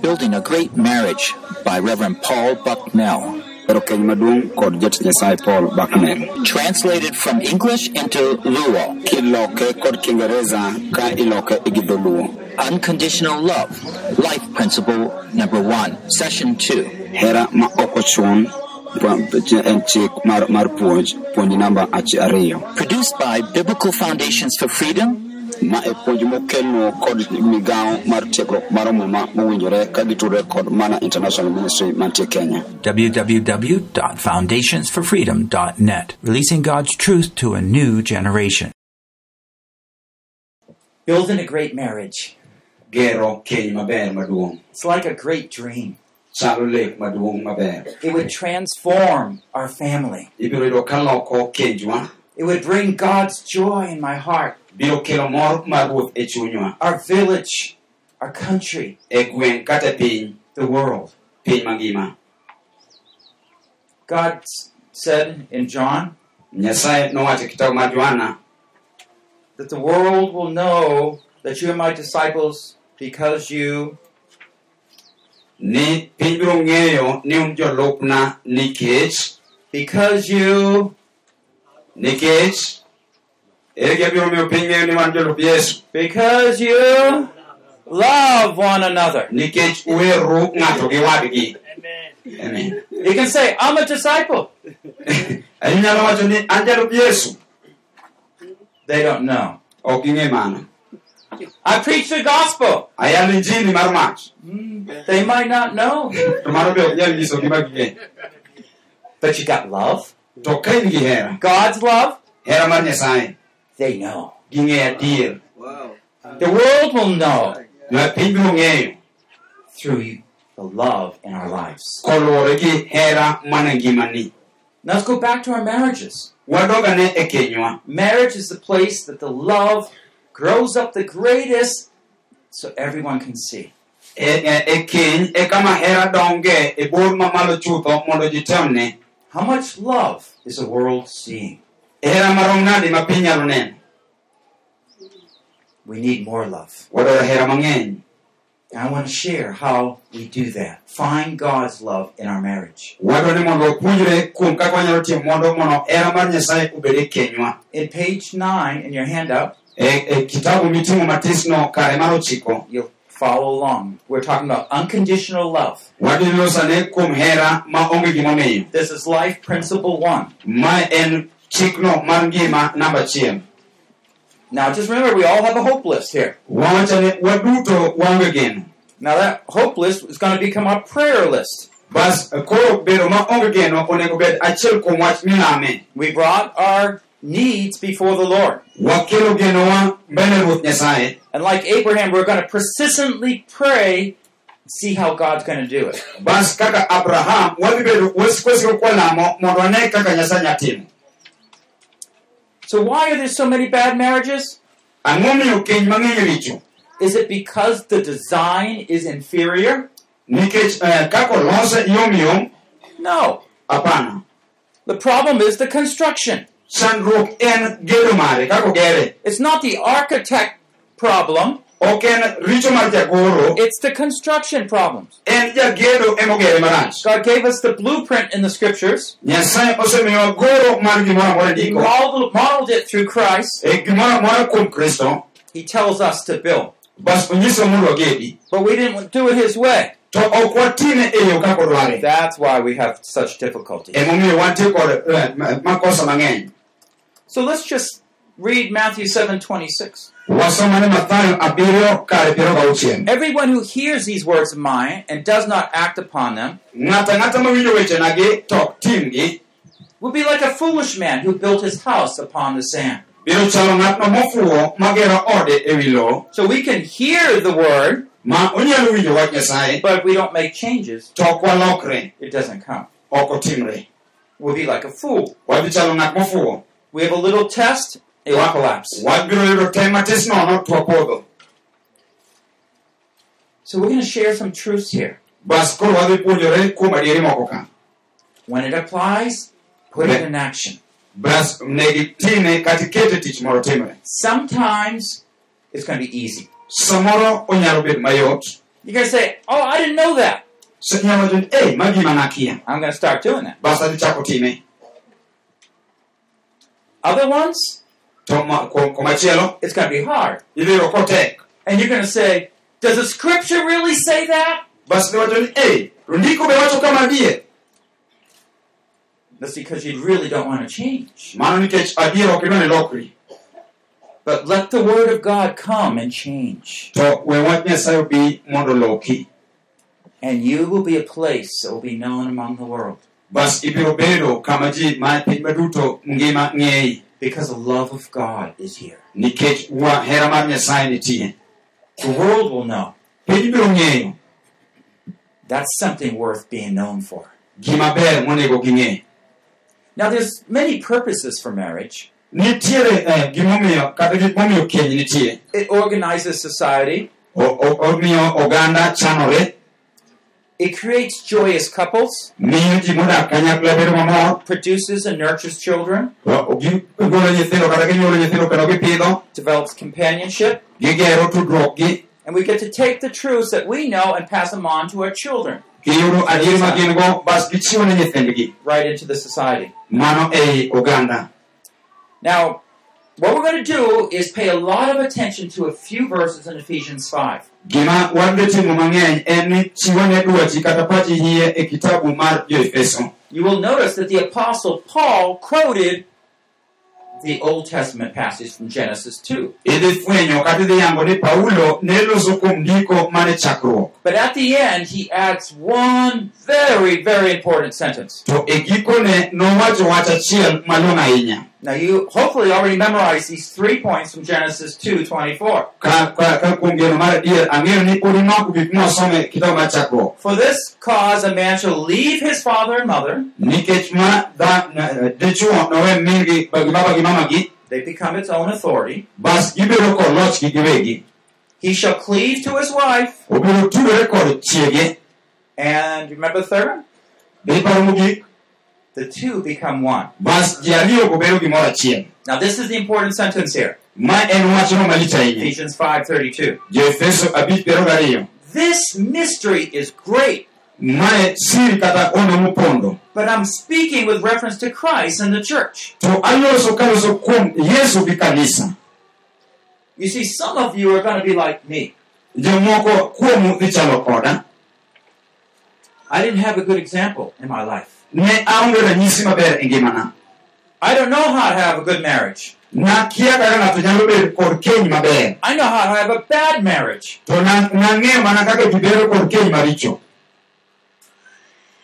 Building a Great Marriage by Reverend Paul Bucknell. Ero keny maduong' kod jatich Nyasaye Paul Bucknell. Translated from English into Luo. Kiloke kod Kiingereza ka iloke gi dholuo. Unconditional Love. Life Principle Number One. Session Two. Hera ma ok ochuno pu- en chik mar, mar puonj, puonj namba achi. Produced by Biblical Foundations for Freedom Ma e puonj mokelno kod migawo mar tiegruok mar muma mowinjore ka gitudore kod Mana International Ministry mantie Kenya. www.foundationsforfreedom.net, releasing God's truth to a new generation. Building a great marriage. Gero keny maber maduong'. It's like a great dream. Chalo lek maduong' maber. It would transform our family. Ibiro yudo ka loko kenjwa, It would bring God's joy in my heart, biro kelo mor mar e chunywa, our village, our country, e gweng' kata piny, the world. piny mangima. God said in John Nyasaye nowacho e kitabu mar Johana that the world will know that you are my disciples because you ni piny biro ng'eyo ni un jolupna nikech because you nikech because you love one another. nikech uheru ng'ato gi wadgi. Amen. You can say, I'm a disciple. Ani nyalo wacho ni an jalup Yesu. They don't know. Ok ging'e mano. I preach the gospel. Ayalo injili mar mach. They might not know. To mano be ok nyal nyiso gima ging'e. But you got love, To ka in gi hera, God's love, hera mar Nyasaye, they know. ging'e adier. The world will know piny biro ng'eyo through you, the love in our lives. koluwore gi hera. Now let's go back to our marriages. Marriage is the place that the love grows up the greatest so everyone can see. keny kama hera donge bor mamalo chutho mondo ji temne How much love is the world seeing? Hera marom nade ma piny nyalo neno We need more love. wadwaro hera mang'eny I want to share how we do that. Find God's love in our marriage. wadwaro ni mondo wapuonjre kuom kaka wanyalo timo mondo mondo hera mar nyasaye obed kenywa In page 9 in your handout, kitabu miting'o matisno kare mar ochiko you'll follow along. We're talking about unconditional love. wadhi losane kuom hera ma onge gimomiyo This is life principle 1. Chikno mar ngima namba achiel Now just remember, we all have a hope list here. wawacho ni waduto waonge geno Now that hope list is going to become our prayer list. bas koro bedo geno onego bed achiel kuom wach milame We brought our needs before the Lord. wakelo genowa mbele ruoth nyasaye And like Abraham, we're going to persistently pray, see how God's going to do it. bas kaka abraham wadhi bedo wasiko kwalamo mondo wane kaka nyasaye nyatimo So why are there so many bad marriages? ang'o miyo keny mang'eny Is it because the design is inferior? nikech eh, No. apana The problem is the construction. chandruok en gedo mare kaka It's not the architect problem, it's the construction problems. God gave us the blueprint in the scriptures. Modeled it through Christ. He tells us to build. But we didn't do it his way. That's why we have such difficulty. So let's just read Matthew 7 26. Everyone who hears these words of mine and does not act upon them ng'ato ang'ata mawinjo wechenagi to ok timgi. will be like a foolish man who built his house upon the sand. biro chalo ng'atno mofuwo magero ode ewi lowo. So we can hear the word, ma onyalo winjo wach nyasaye. but if we don't make changes, to ok walokre. It doesn't come. We'll be like a fool. wadhi chalo ng'at mofuwo. We have a little test, it will collapse. wabiro yudo tem matis nono to wapodho So we're going to share some truths here. bas koro wadhi puonjore kuom adieri moko ka When it applies, put it in action. bas negi time kata ikete tich mondo timre Sometimes it's going to be easy. samoro onyalo bedo mayot You're going to say, Oh, I didn't know that. So inyalo wacho ni ei ma gima nakia I'm going to start doing that. bas adhi chako time Other ones, to ma- ko- komachielo it's going to be hard. idhi yudo kotek And you're going to say, Does the scripture really say that? bas idhi wacho ni ei to ndiko be wacho kama adier That's because you really don't want to change. mano nikech adier ok idwa ni But let the word of God come and change. to we wach nyasaye obi mondo loki And you will be a place that will be known among the world. Because the love of God is here. The world will know. That's something worth being known for. Now, there's many purposes for marriage. It organizes society. Omiyo It creates joyous couples, miyo ji modak kanyakla bedo mamor produces and nurtures children, to gigolo nyithindo kata ginyuolo nyithindo kendo gipidho develops companionship, gigero tudruok gi and we get to take the truths that we know and pass them on to our children. Giyudo adieri ma gin go bas gichiwo ne nyithindgi right into the society. mano ei oganda Now, what we're going to do is pay a lot of attention to a few verses in Ephesians 5. Gima mang'eny en ni chiwo ne dwachi kata pachi hie e kitabu mar jo-efeso You will notice that the Apostle Paul quoted the Old Testament passage from Genesis 2. idhi fwenyo kata idhi yango ni paulo ne loso kuom ndiko mane chakruok But at the end, he adds one very, very important sentence. to gikone nowacho wach achiel malong'o ahinya Now, you hopefully already memorized these three points from Genesis 2:24. ka, ka, ka kuom geno mar adier ang'eyo ni pod imako gik mosome kitabu mar chakruok For this cause, a man shall leave his father and mother; nikech ma dha- na- dichuo nowe mingi gi baba gi mama gi they become its own authority. He shall cleave to his wife, and remember the third The two become one. Now, this is the important sentence here. Ephesians 5:32. jo-efeso abich piero gariyo This mystery is great, but I'm speaking with reference to Christ and the church. to aloso kaloso kuom yesu gi kanisa You see, some of you are going to be like me. jomoko kuomu dhi chalo koda I didn't have a good example in my life. ne aonge ranyisi maber ngimana I don't know how to have a good marriage. nakia kaka ng'ato nyalo bedo kod keny maber I know how to have a bad marriage. to na- nang'eyo mana kaka ji bedo kod keny maricho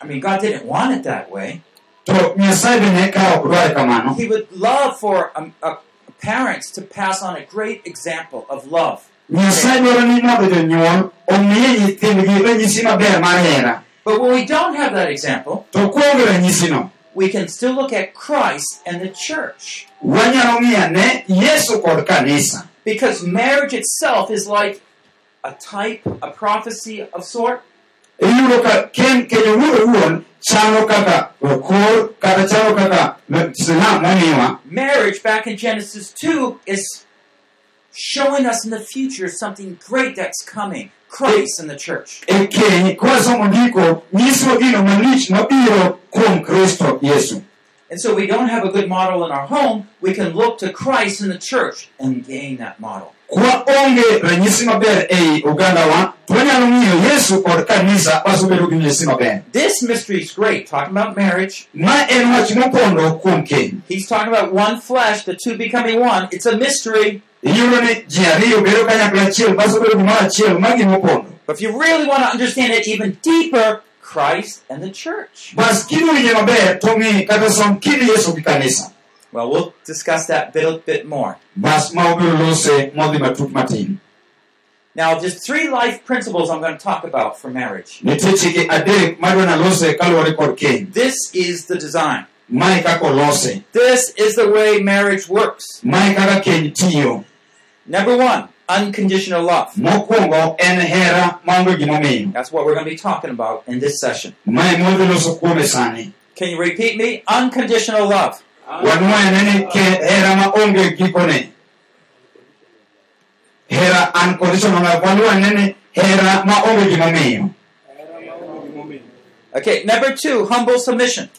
I mean, God didn't want it that way. to nyasaye be ne ka ok dware kamano He would love for um, uh, parents to pass on a great example of love. nyasaye dwaro ni mondo jonyuol omiye nyithindgi ranyisi maber mar hera But when we don't have that example, to kuonge ranyisino we can still look at Christ and the church. wanyalo ng'iyo ne yesu kod kanisa Because marriage itself is like a type, a prophecy of sort. Iyudo ka ken owuon chalo kaka kor kata chalo kaka sinam Marriage, back in Genesis 2, is showing us in the future something great that's coming Christ and the church. e keny kwasomo ndiko nyiso gino malich mabiro kuom kristo yesu And so we don't have a good model in our home, we can look to Christ in the church and gain that model. Kwa onge ranyisi maber ei ogandawa to wanyalo ng'iyo yesu kod kanisa wasobedo gi ranyisi maber This mystery is great, talking about marriage. ma en wach mopondo kuom keny He's talking about one flesh, the two becoming one. It's a mystery. iyudo ni ji ariyo bedo kanyakla achiel wasobedo gimoro achiel ma gimopondo But if you really want to understand it even deeper, Christ and the church. bas kidwinje maber to ng'i kata som kind yesu gi kanisa Well, we'll discuss that bit, a bit more. Now, just three life principles I'm going to talk about for marriage. nitie chike adek madwa nalose kaluwore kod keny This is the design. mae kaka olose This is the way marriage works. mae kaka keny tiyo Number one, unconditional love. mokwongo en hera maonge gimomiyo That's what we're going to be talking about in this session. mae modhi loso kuome sani Can you repeat me? Unconditional love. Wadwaene ni ke hera maonge gikone hera an kod iso nono waluwa nene hera ma onge gimomiyo Okay, number two, humble submission.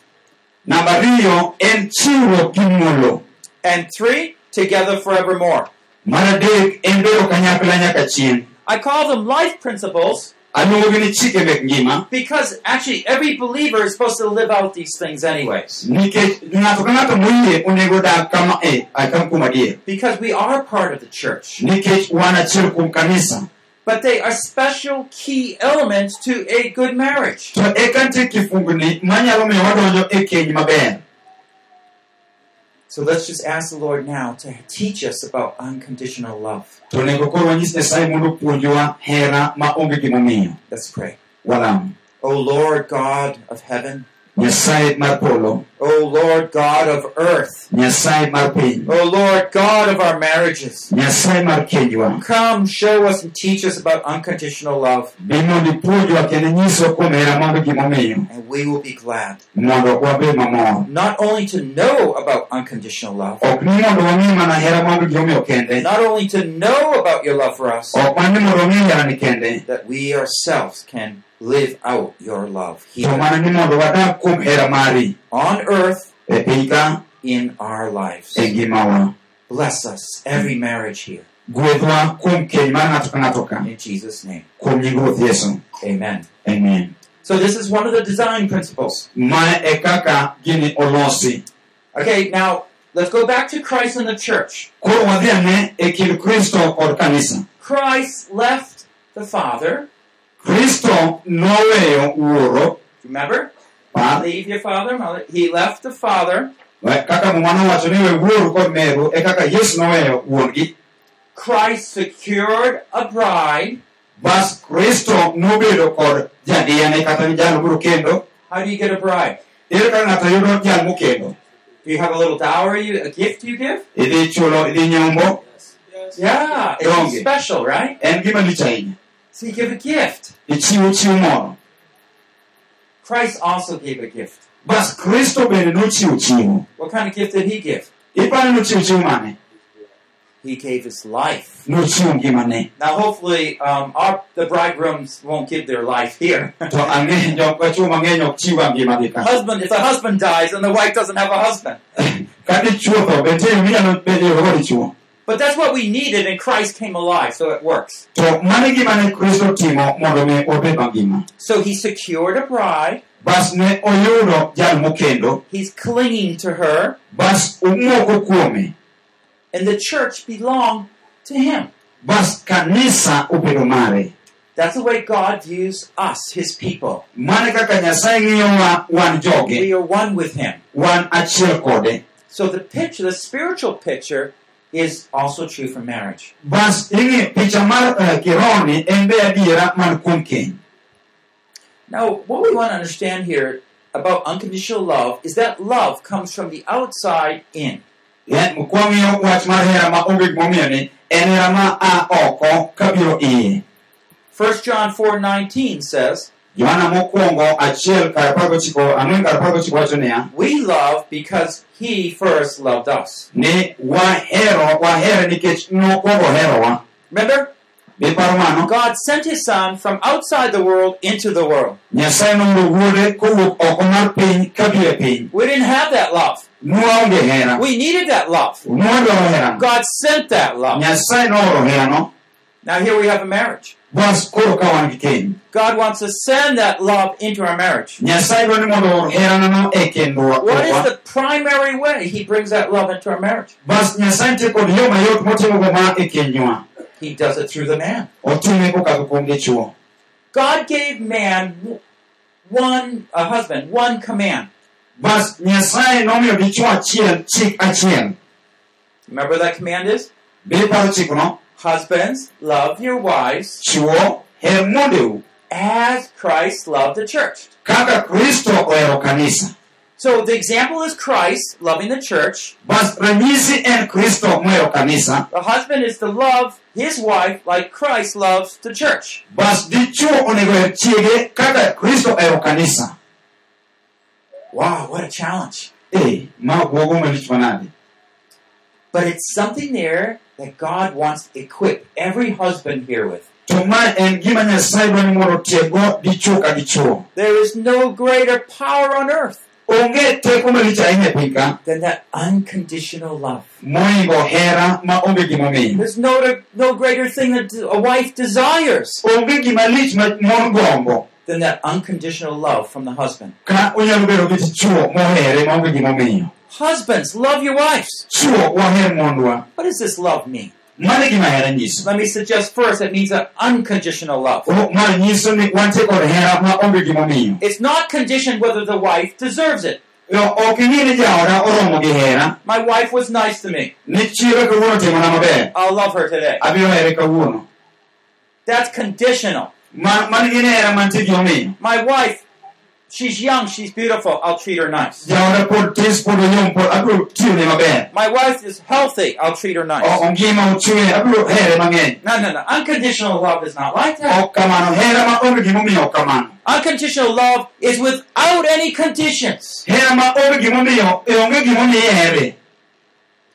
namba ariyo en chiwo muolo And three, together forevermore. mar adek en bedo kanyakla nyaka I call them life principles aluongogi ni chike mek ngima because actually every believer is supposed to live out these things anyways. nikech ng'ato ka ng'ato moyie onego dag kama eh, e akam kuom adier Because we are part of the church. nikech wan achiel kuom kanisa But they are special key elements to a good marriage. to eka nitie kifungni manyalo miyo wadonjo e keny maber So let's just ask the Lord now to teach us about unconditional love. to onego koro wanyis nyasaye mondo opuonjwa hera ma onge gimomiyo Let's pray. O Lord God of heaven, nyasaye mar polo O Lord God of earth, nyasaye mar piny O Lord God of our marriages, nyasaye mar kenjwa come show us and teach us about unconditional love, bi mondo ipuonjwa kendo inyiswa kuom hera ma gimomiyo and we will be glad. Mondo wabed mamor not only to know about unconditional love, ok ni mondo wang'e mana hera ma gimomiyo kende not only to know about your love for us, ok mana mondo wang'e herani kende. that we ourselves can live out your love here mana ni mondo wadag kuom hera mari on earth eh, e ka in our lives. Eh, e Bless us, every marriage here. gwedhwa kuom keny mar ng'ato ka ng'ato ka In Jesus' name. kuom nying ruoth yesu Amen. amen So this is one of the design principles. mae kaka gini olosi Okay, now let's go back to Christ and the church. koro wadhi ane kind kristo kod kanisa Christ left the Father. Kristo noweyo wuoro Remember? par Leave your father, mother. He left the Father. kaka muma nowacho ni we wuoru kod meru e kaka yesu noweyo wuongi Christ secured a bride. bas kristo nobedo kod jadiyane kata jal moro kendo How do you get a bride? ere kaka ng'ato yudo jal mokendo Do you have a little dowry, you- a gift you give? idhi chulo idhi nyombo Yeah, it's special, right? en gima lich ahinya So you give a gift. ichiwo chiwo moro Christ also gave a gift. bas kristo bende nochiwo chiwo What kind of gift did he give? iparo nochiwo chiwo mane He gave his life. nochiwo ngimane Now, hopefully, um, our, the bridegrooms won't give their life here. to ang'e jok chuwo mang'eny ok chiwa ngimagi ka husband, if the husband dies and the wife doesn't have a husband. ka dichuo tho be nitie yo minyalo bedo go dichuo But that's what we needed, and Christ came alive, so it works. to mano gima ne kristo timo mondo mi wabed So he secured a bride. bas ne oyudo jal mokendo He's clinging to her, bas omoko kuome and the church belonged to him. bas kanisa obedo That's the way God views us, his people. mane kaka nyasaye ng'iyowa wan joge We are one with him. So the picture, the spiritual picture, is also true for marriage. bas ing'i picha mar eh, kironi en be adiera man kuom keny Now, what we want to understand here about unconditional love is that love comes from the outside in. En- kwang'iyo wach mar hera ma onge gimomiyo ni en hera ma a oko kabiro iye 1 John 4:19 says, Yohana mokwongo achiel kar apar gochiko ang'wen kar apar gochiko wacho niya We love because he first loved us. ni wahero wahere nikech nokwongo herowa Remember, mano God sent his son from outside the world into the world. nyasaye nooro wuode kowuok oko mar piny kabiro e piny We didn't have that love. nwaonge hera We needed that love. nwadwaro herano God sent that love. nyasaye nooro herano Now here we have a marriage. Bas koro ka wan gi keny God wants to send that love into our marriage. nyasaye dwa ni mondo oor heranano kendwa What is the primary way he brings that love into our marriage? bas nyasaye nitie kod yo mayot motimogo ma kenywa He does it through the man. otime kokadho kuom dichuo God gave man one, a husband, one command. bas nyasaye nomiyo dichuo achiel chik achiel Remember what that command is? Be paro chikno Husbands, love your wives chuo as Christ loved the church. kaka kristo ohero kanisa So the example is Christ loving the church. bas ranyisi en kristo mohero kanisa The husband is to love his wife like Christ loves the church. bas dichuo onego chiege kaka kristo ohero kanisa Wow, what a challenge. ma buogo malich But it's something there that God wants to equip every husband here with. to ma en gima nyasaye dwani mondo otiego dichuo ka dichuo There is no greater power on earth onge teko malich ahinya piny ka than that unconditional love. moingo hera ma onge gimomiyo There's no, no greater thing that a wife desires onge gima lich ma mon gombo than that unconditional love from the husband. Ka onyalo bedo gi dichuo mohere ma onge gimomiyo Husbands, love your wives. chuo waher mondwa What does this love mean? mano gima hera nyiso Let me suggest first it means an unconditional love. O- ma nyiso ni wantie kod hera ma onge gimomiyo It's not conditioned whether the wife deserves it. Yo, ok ing'i ni jaoda oromo gi hera My wife was nice to me. ni chiro kawuono timona maber I'll love her today. abiro here kawuono That's conditional. Ma- mano gin hera mantie gimomiyo My wife, she's young, she's beautiful, I'll treat her nice. jaoda pod tis pod oyom pod abiro tiyone maber My wife is healthy, I'll treat her nice. ongima ochwe abiro here mang'eny No, no, no. Unconditional love is not like that. ok kamano hera ma onge gimomiyo ok kamano Unconditional love is without any conditions. hera ma onge gimomiyo onge gimomiyo here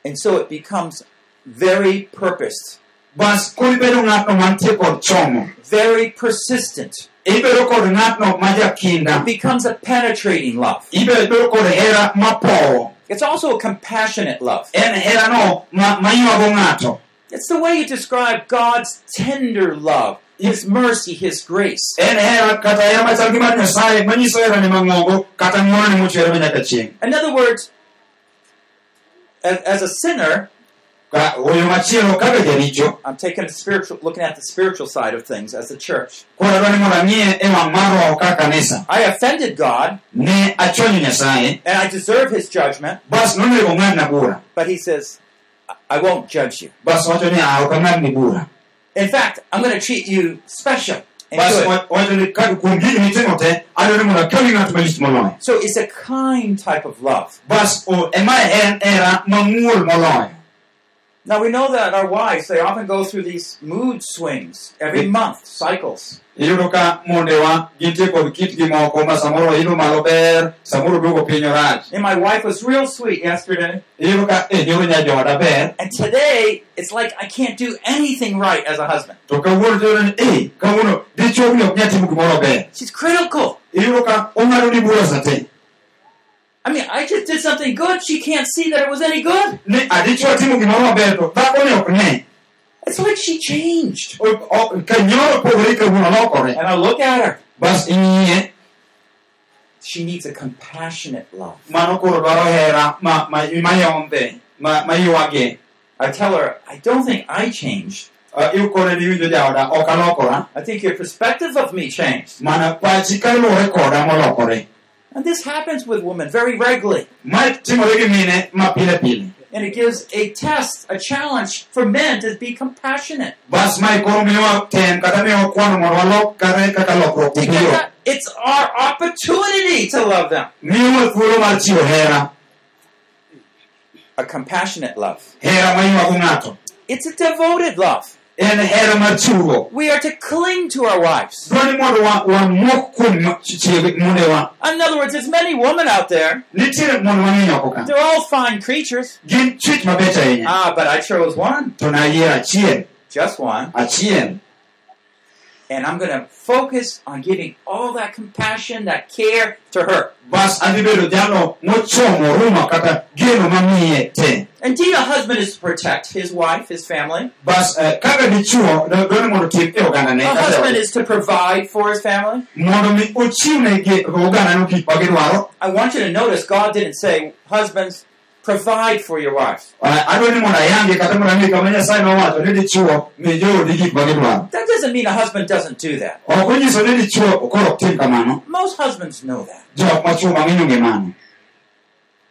And so it becomes very purposed, bas koro ibedo ng'atno mantie kod chomo very persistent. Ibedo kod ng'atno ma jakinda It becomes a penetrating love. ibedo kod hera mapowo It's also a compassionate love. en herano ma ma ywago ng'ato It's the way you describe God's tender love, His mercy, His grace. en hera kata hera machal gi mar nyasaye manyiso herane mang'ongo kata ng'wonone mochwere manyaka chieng' In other words, as, a sinner, oyo machielo kaka I'm taking a spiritual, looking at the spiritual side of things as a church. koro adwani mondo ang'iye wang' mar roho kaka kanisa. I offended God, ne achwanyo nyasaye. And I deserve His judgment, bas nonego ng'adna bura. But He says, "I- I won't judge you. bas wacho ni ah In fact, I'm going to treat you special. And bas good." wa- wacho ni ka- kuom gigi mitimo te adwani mondo akawi ng'at malich moloyo. So it's a kind type of love. bas o- ema en hera mamuol moloyo Now we know that our wives, they often go through these mood swings every month, cycles. iyudo ka mondewa gintie kod kitgi moko ma samoro idho malo ber samoro duogo piny orach And my wife was real sweet yesterday. iyudo ka e eh, nyoro nya ber And today, it's like I can't do anything right as a husband. to eh, kawuono tiyudo ni e kawuono dichuogni ok nyal timo gimoro ber She's critical. iyudo ka ong'ado ni bura sate I mean, I just did something good. She can't see that it was any good. ni adichwo timo gimoro maber to dhakoni ok ne It's like she changed. O- o- ka nyoro pogore kawuono lokore And I look at her. bas ing'iye She needs a compassionate love. ma- ma- ma- I tell her, I don't think I changed. Ah, ikone ni winjo jaoda ok alokora I think your perspective of me changed. mana pachi kaluwore koda molokore And this happens with women very regularly. ma timore gi mine ma pile pile And it gives a test, a challenge for men to be compassionate. bas mae koro miyowa tem kata miyowa kwano mondo walokare kaka lokruok Because it's our opportunity to love them. miyowa thuolo mar chiwo hera A compassionate love. hera maywago ng'ato It's a devoted love. En hera mar We are to cling to our wives. dwani mondo wa- wamok kuom chiege mondewa In other words, there's many women out there. nitiere mondo mang'eny oko ka They're all fine creatures. gin chwech mabech ahinya Ah, but I chose one. to nayiero achiel Just one. And I'm going to focus on giving all that compassion, that care to her. bas adhi bedo jalo mochomo huruma kata geno mamiye te Indeed, a husband is to protect his wife, his family. eh, kaka dichuo d- dwani mondo otim ogandane A husband is to provide for his family. mondo mi ochiwne gi ogandane gik ma gidwaro I want you to notice God didn't say, husbands, provide for your wives. Ah, adwa ni mondo ayangi kata mondo ang'e kama nyasaye nowacho ni dichuo mi joodi gik ma gidwaro That doesn't mean a husband doesn't do that. ok onyiso ni dichuo koro ok tim kamano Most husbands know that. jok machuo mang'eny onge mano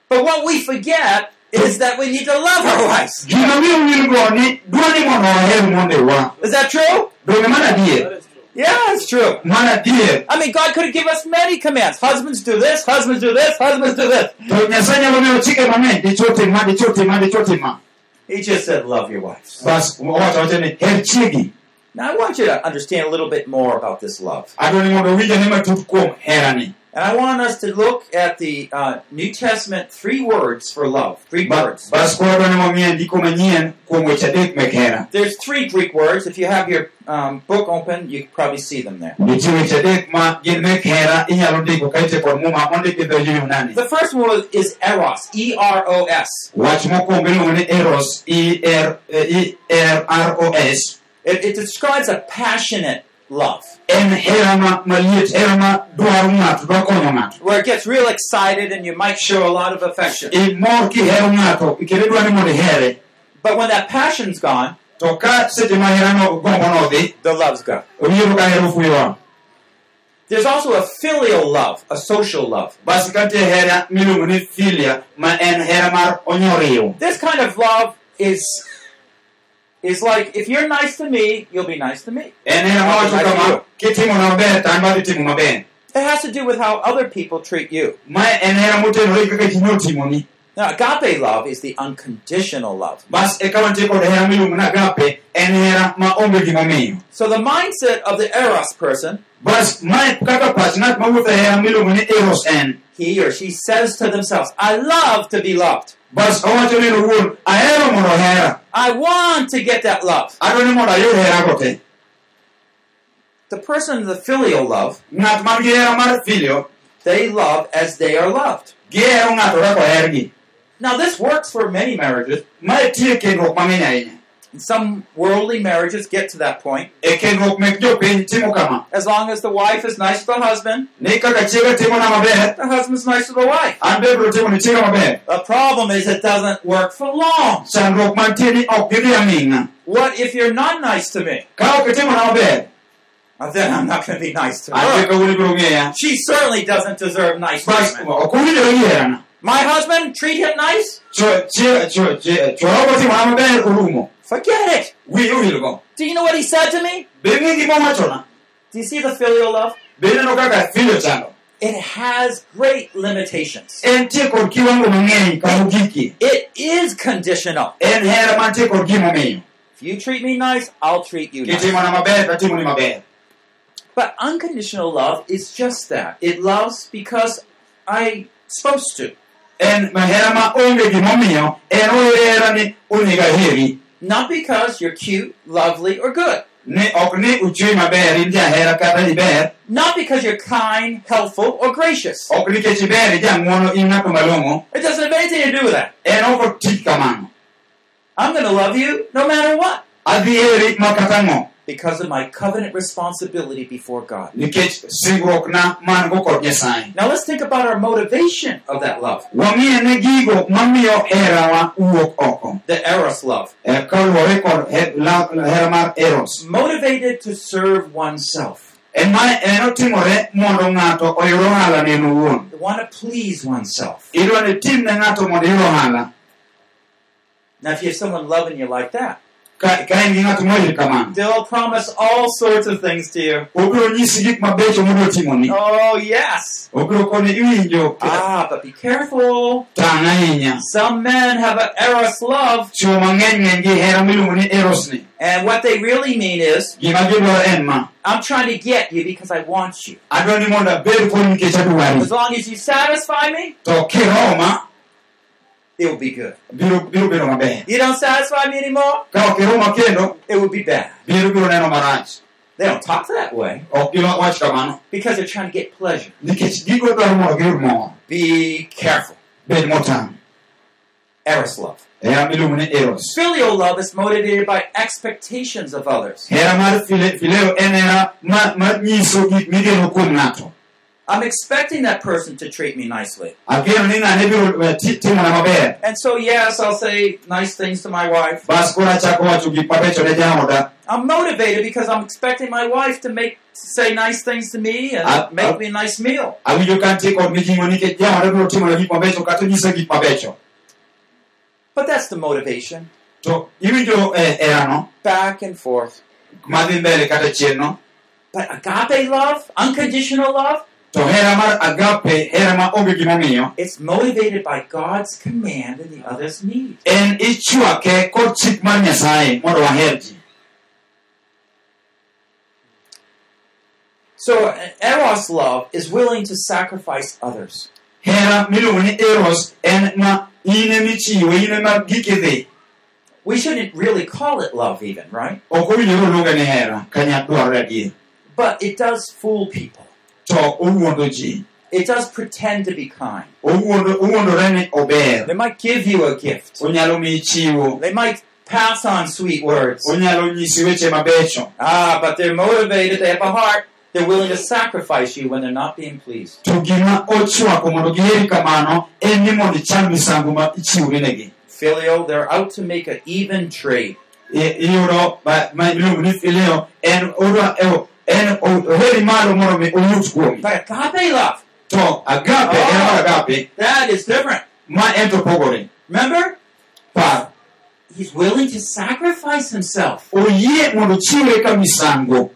But what we forget is that we need to love our wives. gima miyo wilgo ni dwani mondo waher mondewa Is that true? Donge mana adier Yeah, it's true. I mean, God could have given us many commands. Husbands do this, husbands do this, husbands do this. He just said, love your wives. bas owacho wacho ni her chiegi Now, I want you to understand a little bit more about this love. Adwa ni mondo winja ni matut kuom herani And I want us to look at the uh, New Testament three words for love. Three Ba- words. bas koro dwani wang'e ndiko manyien kuom weche adek mek hera There's three Greek words. If you have your um, book open, you can probably see them there. nitie weche adek ma gin mek hera inyalo ndiko ka ite kod muma mondik gi dho Yunani The first one is eros, E R O S. wach mokwongo iluongo ni eros e r o s It, it describes a passionate love en hera ma maliet hera ma dwaro ng'ato dwa konyo ng'ato where it gets real excited and you might show a lot of affection. imor kihero ng'ato kendo idwa ni mondo ihere But when that passion's gone, to ka seche ma herano gombo nodhi the love's gone. obiro ka hero fuyo wang' There's also a filial love, a social love. basi kantie hera miluongo ni filia ma en hera mar onyoriw This kind of love is is like if you're nice to me, you'll be nice to me. en hera mawacho kama kitimona maber to an badhi timo maber It has to do with how other people treat you. ma en hera motenore gi kaka ji notimoni Now, agape love is the unconditional love. bas eka wantie kod hera miluongo ni agape en hera ma onge gimomiyo So the mindset of the eros person, bas mae kaka pach ng'at mawuotho hera miluongo ni eros en he or she says to themselves, "I love to be loved. Bas owacho ni owuon ahero mondo hera I want to get that love." adwa ni mondo ayud herago te The person in the filial love, ng'at man gi hera mar filio they love as they are loved. gihero ng'ato kaka ohergi Now, this works for many marriages. mae tie kendruok mang'eny ahinya Some worldly marriages get to that point. e kendruok mek jopiny timo kama As long as the wife is nice to the husband, ni kaka chiega timona maber the husband's nice to the wife. an be biro timo ni chiega The problem is it doesn't work for long. chandruok mantie ni ok gidhi aming'a What if you're not nice to me? ka ok itimona maber Well, then I'm not going to be nice to her. kawuono ibiro ng'eya She certainly doesn't deserve nice treatment. ok owinjore gi My husband, treat him nice? Chwora okotimona maber orumo Forget it. Do you know what he said to me? be ng'i gima owachona Do you see the filial love? be ineno kaka filio chalo It has great limitations. entie kod kiwango mang'eny kama ogiki It is conditional. en hera mantie kod gimomiyo If you treat me nice, I'll treat you nice. kitimona maber tatimoni maber But unconditional love is just that. It loves because I'm supposed to. En hera ma onge gimomiyo en ohera ni onego aheri Not because you're cute, lovely, or good. ni ok ni uchwe maber in jahera kata iber Not because you're kind, helpful, or gracious. ok nikech iber ijang'uono in ng'ato malong'o It doesn't have anything to do with that. en ok otik kamano I'm going to love you no matter what adhi heri ma kata ng'o because of my covenant responsibility before God. nikech singruokna man go kod nyasaye. Now let's think about our motivation of that love, wang'iye ne gigo mamiyo herawa wuok oko. The Eros love. Eh, kaluwore kod he- la- hera mar eros. Motivated to serve oneself, en ma en otimore mondo ng'ato oyud ohala ne en owuon to want to please oneself. idwa ni tim ne ng'ato mondo iyud ohala. Now, if you have someone loving you like that, ka ka en gi ng'ato moyir kamano they'll promise all sorts of things to you. obiro nyisi gik mabecho timoni Oh, yes. obiro koni iwinjo Ah, but be careful. ahinya Some men have an Eros love, chuo mang'eny ng'eny gi hera miluongo ni eros ni and what they really mean is, gima gidwaro en ma I'm trying to get you because I want you. adwa ni mondo abed kodi nikech adwari As long as you satisfy me, to kiroma it will be good. biro biro bedo maber You don't satisfy me anymore, ka ok iroma kendo it will be bad. biro biro neno marach They don't talk that way kamano because they're trying to get pleasure. nikech gigo dwaro mondo Be careful. Eros love. hera miluongo ni eros Filial love is motivated by expectations of others. I'm expecting that person to treat me nicely. ageno ni ng'ane biro eh, ti- timona maber And so, yes, I'll say nice things to my wife. bas koro achako wacho gik mabecho ne jaoda I'm motivated because I'm expecting my wife to make say nice things to me and make me a nice meal. awinjo ka nitie kod mijing'o nikech jaoda biro timona gik mabecho kata nyisa gik mabecho But that's the motivation. eh, herano Back and forth. madhi mbele kata chien no But agape love, unconditional love, mar agape hera ma onge gimomiyo it's motivated by God's command and the other's need. en ichwake kod chik mar nyasaye mondo waher ji So eros love is willing to sacrifice others. hera miluongo ni eros en ma in emichiwo in ema giki dhi We shouldn't really call it love, even right? ok owinjore oluonge ni hera ka nya dwarore But it does fool people. To owuondo ji It does pretend to be kind. owuondo owuondore ni ober They might give you a gift. onyalo miyi chiwo They might pass on sweet words. onyalo nyisi weche mabecho Ah, but they're motivated. They have a heart. They're willing to sacrifice you when they're not being pleased. to gima ochwako mondo giheri kamano en ni mondo icham misango ma ichiwori negi Filial, they're out to make an even trade. I- iyudo ba- ma iluongo ni filio en odwa en oheri malo mondo mi oyud kuomi But agape love, to agape that is different. ma en to Remember? He's willing to sacrifice himself. mondo chiwre misango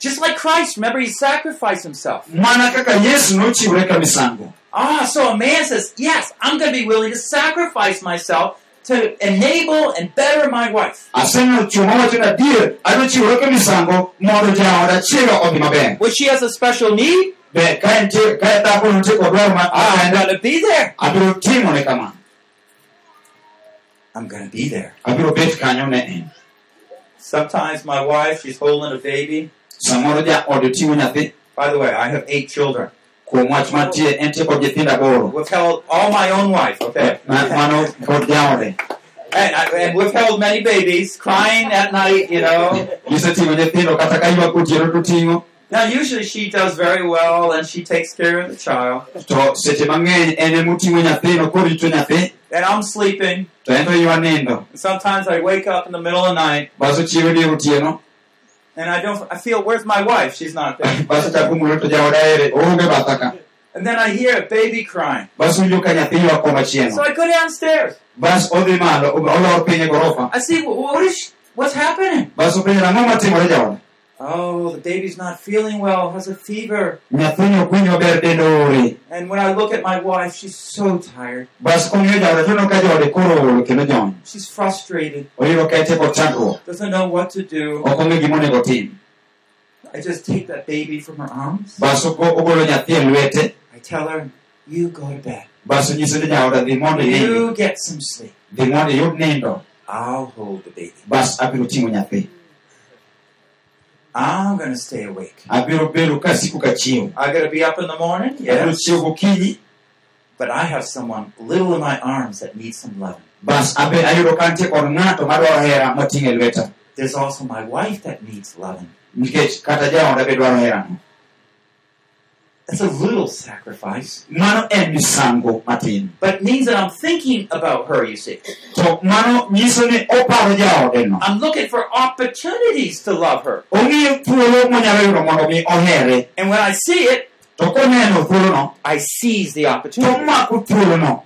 Just like Christ. Remember, he sacrificed himself. mana kaka yesu nochiwre misango Ah, so a man says, Yes, I'm going to be willing to sacrifice myself to enable and better my wife. aseneno chuo mawacho ni adier adwa chiwre ka misango mondo jaoda chiega odhi maber When she has a special need, be ka entie ka dhako nitie kod dwaro ma ah, I'm going to be there. abiro timone kamano I'm going to be there. abiro bet kanyo ne en Sometimes my wife, she's holding a baby. samoro jaode ting'o nyathi By the way, I have eight children. Wach mantie kod nyithindo aboro Withheld all my own wife, okay? Eh, ma- mano kod jaode And, I, and withheld many babies, crying at night, you know. giseting'o nyithindo kata ka ywak otieno to ting'o Now, usually she does very well and she takes care of the child. to seche mang'eny en emoting'o nyathino korito nyathi And I'm sleeping. to en to And sometimes I wake up in the middle of the night and I don't, I feel, where's my wife? She's not there. baso chako mulo to jaoda ere oonge batha And then I hear a baby crying. baso winjo ka nyathi ywak So I go downstairs. bas odhi malo olor piny gorofa I see, what is, what's happening? baso penjo ang'o matimore jaoda Oh, the baby's not feeling well, has a fever. nyathini ok winj maber And when I look at my wife, she's so tired. bas kong'iyo jaoda tono ka jaode koro oro kendo jony She's frustrated, oyudo ka entie kod chandruok doesn't know what to do. ok ong'e gimonego tim I just take that baby from her arms. bas ogolo nyathi e lwete I tell her, you go to bed. bas onyiso ni jaoda dhi mondo inindi You get some sleep. dhi mondo iyud nindo I'll hold the baby. bas abiro ting'o nyathi I'm going to stay awake. abiro bedo kasiko I got to be up in the morning, yes. But I have someone little in my arms that needs some loving. bas abe ayudo ka antie kod ng'ato madwaro hera mating'o e lweta There's also my wife that needs loving. nikech kata jaoda be dwaro herano That's a little sacrifice, mano en misango matin but it means that I'm thinking about her, you see. to mano nyiso ni oparo jaodeno I'm looking for opportunities to love her. ong'iyo thuolo monyalo yudo mondo mi ohere And when I see it, to koneno thuolono I seize the to opportunity. thuolono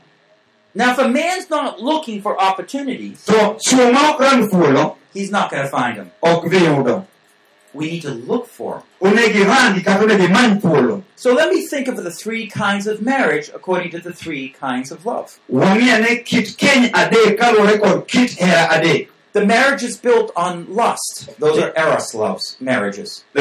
Now, if a man's not looking for opportunities, to chuo ma ok rang he's not going to find them. Ok dhi yudo We need to look for them. onego irangi kata onego imany thuolo So let me think of the three kinds of marriage according to the three kinds of love. wang'i ane kit keny adek kaluwore kod kit hera adek The marriage is built on lust. Those are eros loves, marriages. to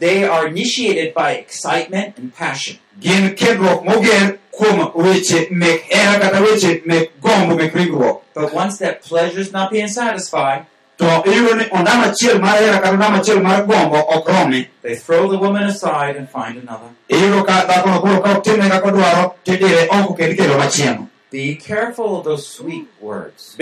yudo hera mar eros cha keny o- oger kuom gombo mar ringruok They are initiated by excitement and passion. gin kendruok moger kuom weche mek hera kata weche mek gombo mek ringruok But once that pleasure is not being satisfied, to iyudo ni ondamo achiel mar hera kata ondamo achiel mar gombo ok romi they throw the woman aside and find another. iyudo ka dhakono koro ka ok timne kaka odwaro tidire oko kendo kelo machielo Be careful of those sweet words.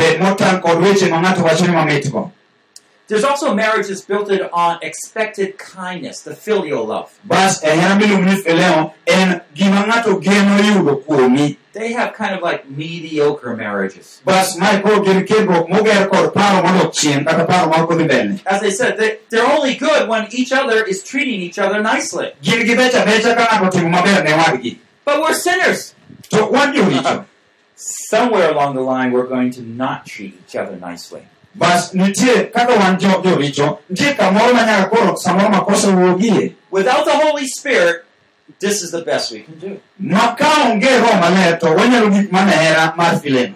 There's also marriages built on expected kindness, the filial love. bas eh, e hera miluongo ni fileo en eh, gima ng'ato geno yudo kuomi They have kind of like mediocre marriages. bas mae koro gin kendruok moger kod paro modok chien kata paro ma ok odhi mbele As I said, they, they're only good when each other is treating each other nicely. gin gi becha becha ka ng'ato otimo maber ne wadgi But we're sinners. to wan joricho Somewhere along the line, we're going to not treat each other nicely. Bas nitie kaka wan jo- joricho nitie kamoro ma nyaka koro samoro makosa wuogie Without the Holy Spirit, this is the best we can do. ma ka onge roho maler to wanyalo gik mana hera mar fileno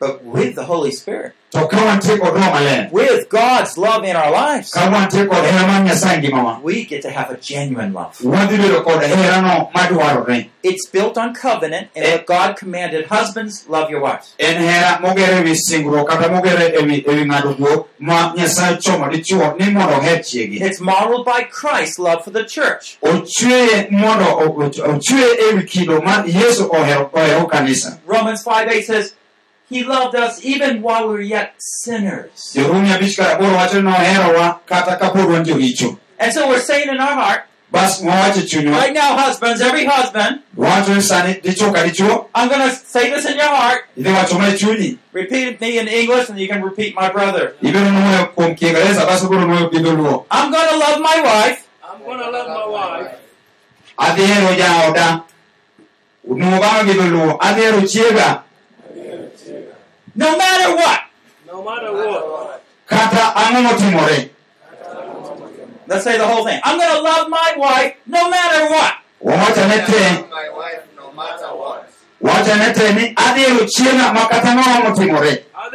But with the Holy Spirit, to ka wantie kod roho maler with God's love in our lives, ka wantie kod hera mar nyasaye ngimawa we get to have a genuine love. wadhi bedo kod herano madwarore It's built on covenant, and what eh. God commanded husbands, love your wives. en hera mogere ewi singruok kata mogere ewi ewi ng'ado guok ma nyasaye chomo dichuo ni mondo oher chiegi It's modeled by Christ's love for the church. Romans 5 8 says, He loved us even while we were yet sinners. jorumi abich kar aboro wacho ni oherowa kata kapod wan joricho And so we're saying in our heart, bas mwawacho chunywa right now, husbands, every husband, wacho ni sani dichuo ka dichuo I'm going to say this in your heart. idhi wacho ma Repeat me in English, and you can repeat my brother. ibiro nuoyo kuom kiingereza bas ibiro nuoyo I'm going to love my wife. I'm gonna love my wife. Adhi jaoda. Nuo bang'e gi dholuo adhi hero chiega no matter what. no matter what. kata ang'o motimore Let's say the whole thing. I'm going to love my wife no matter what. wawachane te my wife no matter what. wachane te ni adhi hero chiega ma kata ng'o motimore Ah,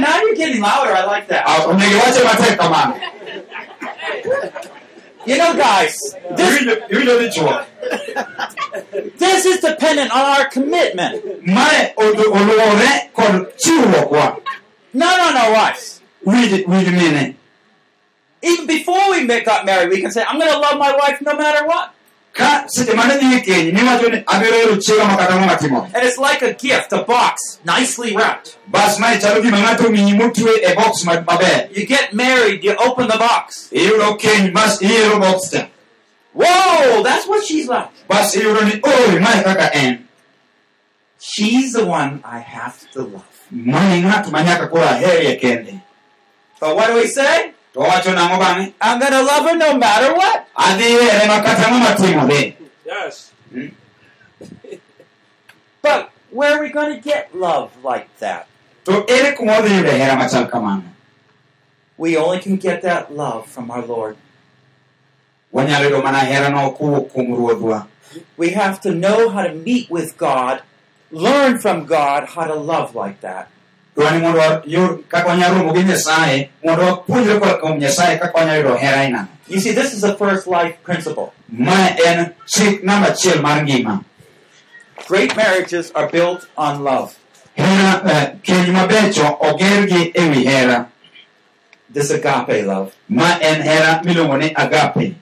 now you're getting louder. I like that. Onego iwache matek You know, guys, this, Iwinjo- iwinjo dichuo this is dependent on our commitment. mae olu- oluwore kod chiwruokwa Not on our wives. winj winj mine Even before we got married, we can say, I'm going to love my wife no matter what. Ka seche mane dhi keny niwacho ni abiro hero chiega ma kata ng'o matimore And it's like a gift, a box, nicely wrapped. bas mae chalo gima ng'ato omiyi motwe box ma- maber You get married, you open the box. iyudo keny bas ihero box cha Whoa, that's what she's like. bas iyudo ni oi en She's the one I have to love. mae ng'at ma nyaka koro aherie kende But what do we say? To nang'o bang'e I'm going to love her no matter what. adhi here ma kata ng'o matimore Yes. Hmm? But where are we going to get love like that? to ere kuma wadhi yude hera machal kamano We only can get that love from our Lord. wanyalo yudo mana herano kowuok kuom ruodhwa We have to know how to meet with God, learn from God how to love like that. Dwani mondo wayud kaka wanyalo romo gi nyasaye mondo wapuonjre koa kuom nyasaye kaka wanyalo yudo hera You see, this is the first life principle. mae en chik namba achiel mar ngima Great marriages are built on love. hera eh, keny mabecho ogergi e wi hera This agape love. ma en hera miluongo ni agape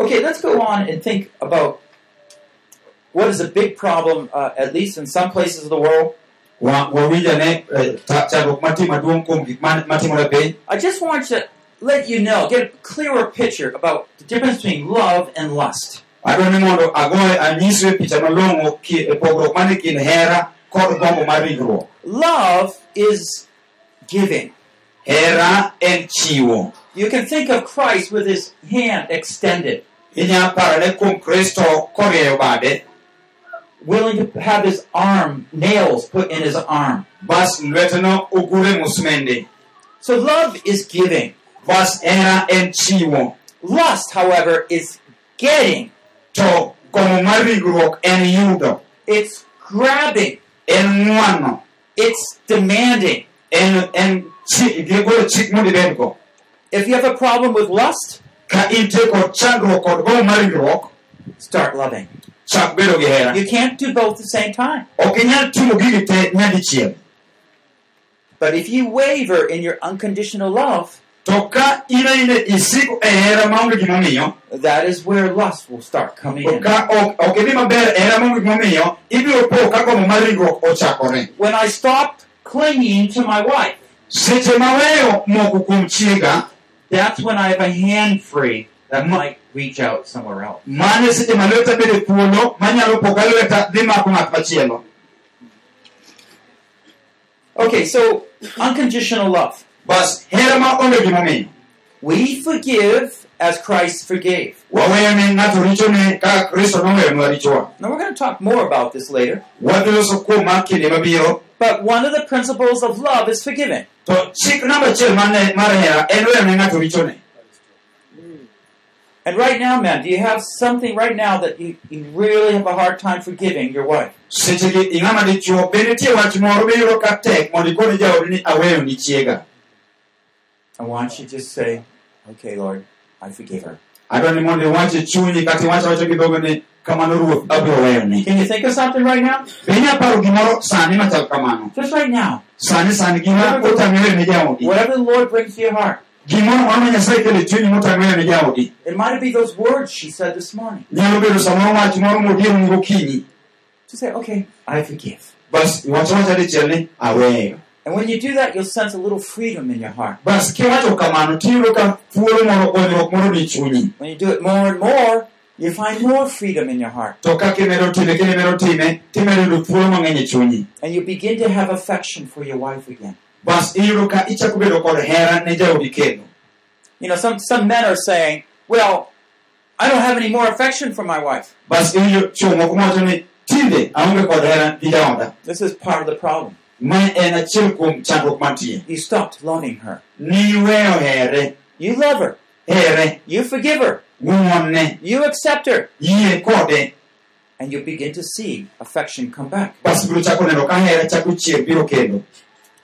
Okay, let's go on and think about what is a big problem, uh, at least in some places of the world. Eh, ta- chandruok matim maduong' kuom gik ma- matimore piny I just want to let you know, get a clearer picture about the difference between love and lust. adwa mondo agoye anyisu picha malong'o e pogruok mane kind hera kod gombo mar ringruok Love is giving. hera en chiwo. You can think of Christ with his hand extended, inya parane kuom kristo korieyo bade willing to have his arm, nails put in his arm. bas lweteno ogure musmende So love is giving. bas hera en Lust, however, is getting. to gombo mar ringruok en yudo It's grabbing. en ng'wano It's demanding. en en chi- gigolo chik mondo ibedgo If you have a problem with lust, ka intie kod chandruok kod gombo mar ringruok start loving. Chak bedo gi hera You can't do both at the same time. ok inyal timo gigi te nyadichiel But if you waver in your unconditional love, to ka in aine isiko hera maonge gimomiyo that is where lust will start coming in. ok maber gimomiyo ibiro po mar ringruok ochakore When I stopped clinging to my wife, seche maweyo moko kuom chiega that's when I have a hand free that might reach out somewhere else. mane seche ma lweta thuolo manyalo po ka dhi mako ng'at machielo Okay, so unconditional love. bas hera ma gimomiyo We forgive as Christ forgave. waweyo ne ng'ato richone kaka kristo noweyonwa richowa Now we're going to talk more about this later. wadhi loso kuom mar kinde mabiro But one of the principles of love is forgiving. to chik namba achiel mane mar hera en weyo ne ng'ato richone And right now, man, do you have something right now that you, you really have a hard time forgiving your wife? sechegi ing'ama dichuo be nitie wach moro miyudo ka tek mondo ikone jaodi ni aweyo ni chiega I want you to just say, okay, Lord, I forgive her. adwa ni mondo iwach chunyi kata iwach awacha gi dhogo ni kamano ruoth abiro weyoni Can you think of something right now? be inya paro gimoro sani machal kamano Just right now. sani sani gima otang'eyo ne jaodi Whatever the Lord brings to your heart. Gimoro moro ma nyasaye kelo chunyi motang'eyo ne jaodi It might be those words she said this morning. nyalo bedo samoro wach moro modieroni gokinyi Just say, okay, I forgive. bas iwach wacha dichiel ni aweyo And when you do that, you'll sense a little freedom in your heart. bas kiwacho kamano tiyudo ka thuolo moro onyruok moro ni chunyi When you do it more and more, you find more freedom in your heart. to ka kimedo time kimedo time timedo yudo thuolo mang'eny chunyi And you begin to have affection for your wife again. Bas iyudo ka ichako bedo kod hera ne jaodi kendo You know, some, some men are saying, well, I don't have any more affection for my wife. bas iwinjo chuo moko mawacho ni tinde aonge kod hera gi jaoda This is part of the problem. ma en achiel kuom chandruok mantie You stopped loving her. You love her. You forgive her. You accept her. And you begin to see affection come back.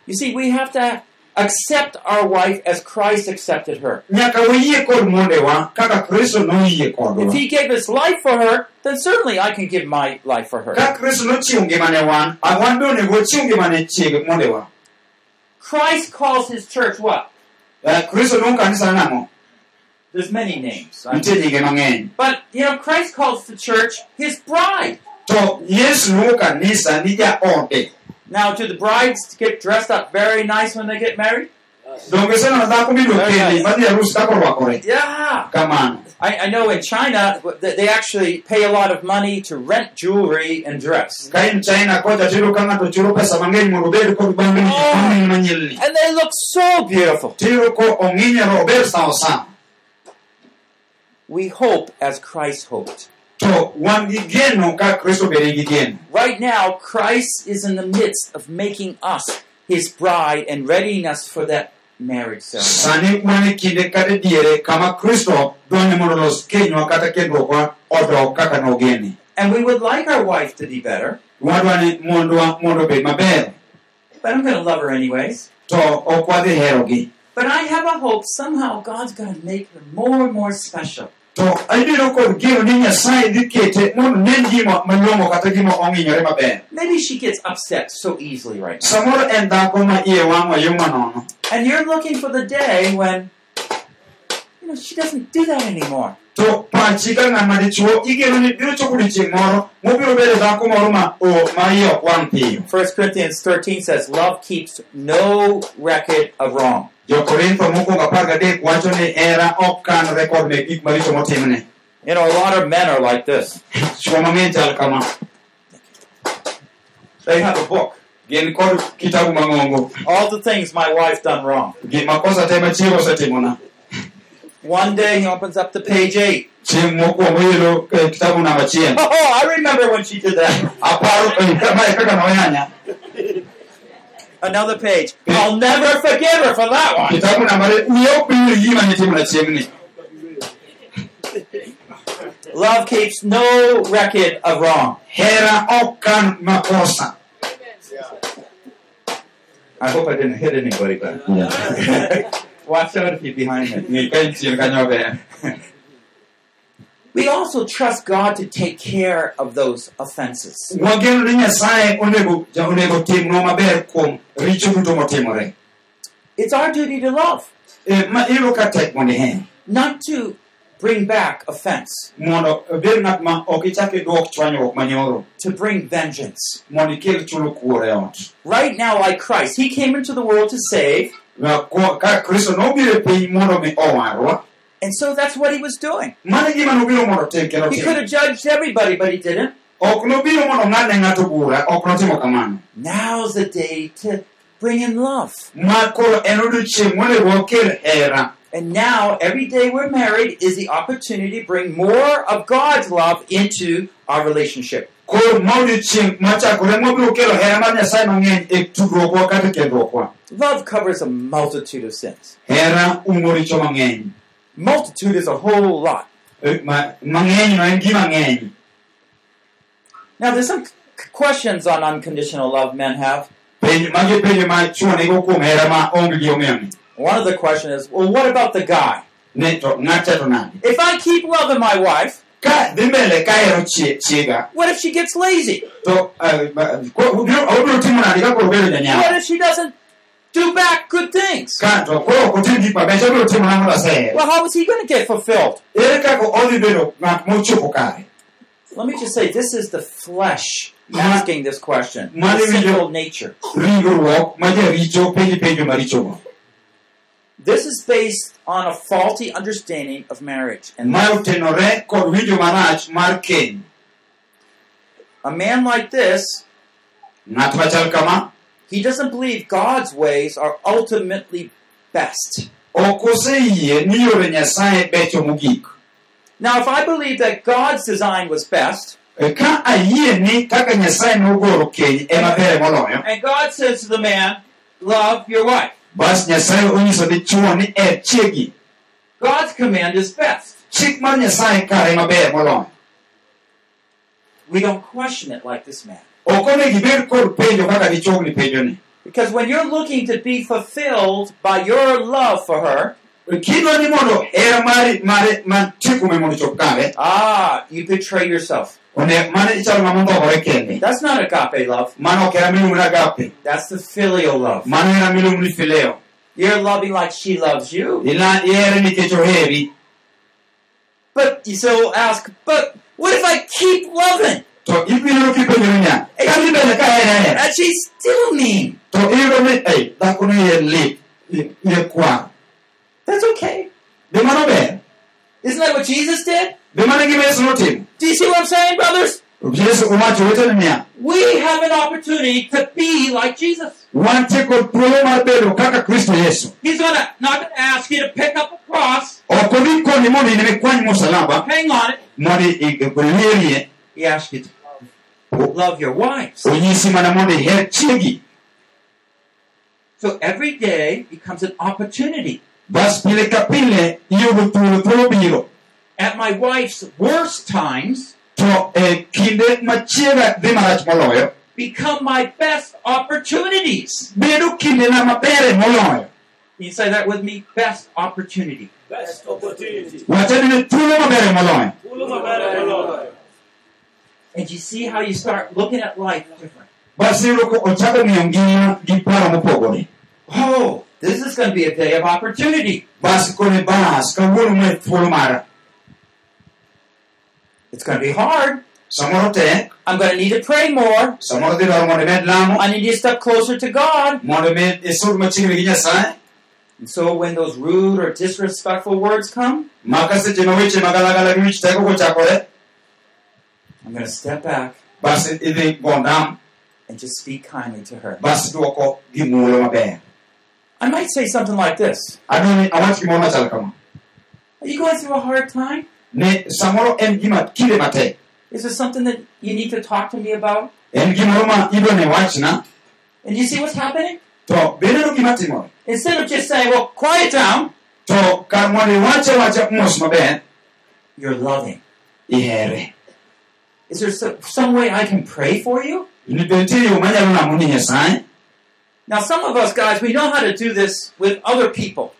Bas biro chako neno ka hera chako chier biro kendo You see, we have to accept our wife as Christ accepted her. nyaka wayie kod mondewa kaka kristo noyie kodwa If he gave his life for her, then certainly I can give my life for her. ka kristo nochiwo ngimane wan an wan be onego wachiw ngimane chiege mondewa Christ calls his church what? Kristo luongo kanisa nang'o There's many names. But, you know, Christ calls the church his bride. To yesu luongo kanisa ni jaode Now, do the brides get dressed up very nice when they get married? donge seneno dhako mibiro kendi madhi arus kaka orwakore Yeah. kamano I, I know in China, they actually pay a lot of money to rent jewelry and dress. ka in china kocha tiyudo ka ng'ato chulo pesa mang'eny mondo obed kod bangli oh. bangli And they look so beautiful. tiyudo ko ong'inyore ober sawa sawa We hope as Christ hoped. To wan gi geno ka kristo bede gi geno Right now, Christ is in the midst of making us his bride and readying us for that marriage ceremony. sani wan kinde kata diere kama kristo dwani mondo olos kenywa kata kendruokwa odok kaka nogene And we would like our wife to be better, wadwani mondwa mondo obed maber but I'm going to love her anyways. to ok wadhi herogi But I have a hope somehow God's going to make her more and more special. To abedo kod geno ni nyasaye dhi kete mondo nen gima malong'o kata gima ong'inyore maber Maybe she gets upset so easily right now. samoro en dhako ma iye wang' wayuma nono And you're looking for the day when, you know, she doesn't do that anymore. to pachi ka ng'ama dichuo igeno ni biro chopo odiochieng' moro mobiro bedo dhako moro ma ma iye ok wang' piyo 1 Corinthians 13 says, Love keeps no record of wrong. Jokorintho mokwongo apar gadek wacho ni hera ok kan rekod gik maricho motimne You know, a lot of men are like this. chuo mang'eny chal kama They have a book. gin kod kitabu mang'ongo All the things my wife done wrong. gima kosa te machiego osetimona One day he opens up to page 8. chieng' mokwongo iyudo eh, kitabu namba achiel Oh, I remember when she did that. aparo eh, kaka noyanya Another page. I'll never forgive her for that one. kitabu namba re wiye ok bil gima nitimona chieng'ni Love keeps no record of wrong. hera ok kan makosa I hope I didn't hit anybody, but watch out if you're behind me. ng'i ka inchien kanyo ber We also trust God to take care of those offenses. wageno ni nyasaye onego ja- onego timnwa maber kuom richo duto motimore. It's our duty to love, ma iyudo ka tek mondo iher not to bring back offense, mondo obed ng'at ma ok ichak iduok chwanyruok manyoro. To bring vengeance. mondo ikel chulo kuor ot. Right now, like Christ, He came into the world to save, Na ko- ka kristo nobiro piny mondo mi owarwa and so that's what He was doing. mano gima nobiro mondo otim kendo He could have judged everybody, but He didn't. ok nobiro mondo ong'ad ne ng'ato bura ok notimo kamano Now's the day to bring in love. ma koro en odiochieng' monego wakel hera And now, every day we're married is the opportunity to bring more of God's love into our relationship. koro ma odiochieng' machakore mwabiro kelo hera mar nyasaye mang'eny tudruokwa kata kendruokwa Love covers a multitude of sins. Hera umo richo mang'eny Multitude is a whole lot. Ma- mang'eny no en gima ng'eny Now, there's some questions on unconditional love men have. penjo magi penjo ma chuo nigo kuom hera ma onge gi ong'eyoni One of the questions is, well, what about the guy? ne to ng'ate to nade If I keep loving my wife, ka dhi mbele ka hero chie- chiega what if she gets lazy? eh, ba- ko- obiro obiro timo nade ka koro obedo What if she doesn't do back good things? ka to koro ok otim gik mabecho obiro timo nang'o asehero Well, how is he going to get fulfilled? ere kaka odhi bedo ng'at Let me just say, this is the flesh asking this question. The sinful nature. ringruok ma jaricho penjo penjo marichogo This is based on a faulty understanding of marriage. And ma otenore kod winjo marach mar a man like this, ng'at machal kama he doesn't believe God's ways are ultimately best. ok oseyie ni yore nyasaye becho mogik Now, if I believe that God's design was best, ka ayie ni kaka nyasaye nogoro keny ema bere moloyo and God says to the man, Love your wife, bas nyasaye onyiso dichuo ni chiegi God's command is best. chik mar nyasaye kare ema We don't question it like this man. Ok onego ibed kod penjo kaka dichuogni penjoni Because when you're looking to be fulfilled by your love for her, kidwa ni mondo hera mari mare mantie kuome mondo chop kare ah, you betray yourself. one mane ichalo ng'ama ndhogore kende That's not agape love. mano ok hera miluongo ni agape That's the filial love. mano hera miluongo ni fileo You're loving like she loves you. Ila- ihere nikech oheri But you still ask, but what if I keep loving? To ibiro kipenjori niya kadhi mbele ka here ahera And she's still mean. to iyudo ni ei dhakono iye lit i- iye kwar That's okay. be mano ber Isn't that what Jesus did? be mano gima yesu notimo Do you see what I'm saying, brothers? yesu owacho wetene niya We have an opportunity to be like Jesus. wantie kod thuolo mar bedo kaka kristo yesu He's gonna not gonna ask you to pick up a cross, ok odhi koni mondo in mikwany musalaba hang on it. mondo i- olierie He asks you to love your wives. onyisi mana mondo iher chiegi So every day becomes an opportunity. bas pile ka pile iyudo thuolo thuolo At my wife's worst times, to e kinde machiega dhi marach moloyo become my best opportunities. bedo kindena mabere moloyo Can you say that with me? Best opportunity. Best opportunity. wachani ni thuolo mabere moloyo Uluma bere Lord. And you see how you start looking at life different. bas ochako ng'iyo ngima gi paro mopogore Oh, this is going to be a day of opportunity. bas kone bas kawuono ma thuolo mara It's going to be hard. samoro tek I'm going to need to pray more. samoro dhi dwaro mondo imed lamo I need to step closer to God. mondo imed isud machiegni gi nyasaye eh? And so when those rude or disrespectful words come, I'm going to step back bas idhi go ndam and just speak kindly to her. bas duoko gi maber I might say something like this adwani awach gimoro machalo kama Are you going through a hard time? ni samoro en gima kinde matek Is there something that you need to talk to me about? en gimoro ma idwa ni wachna And you see what's happening? to beneno gima timore Instead of just saying, well, quiet down, to kar mondo iwache wacha mos maber you're loving. ihere Is there so, some way I can pray for you? Now, some of us guys, we know how to do this with other people.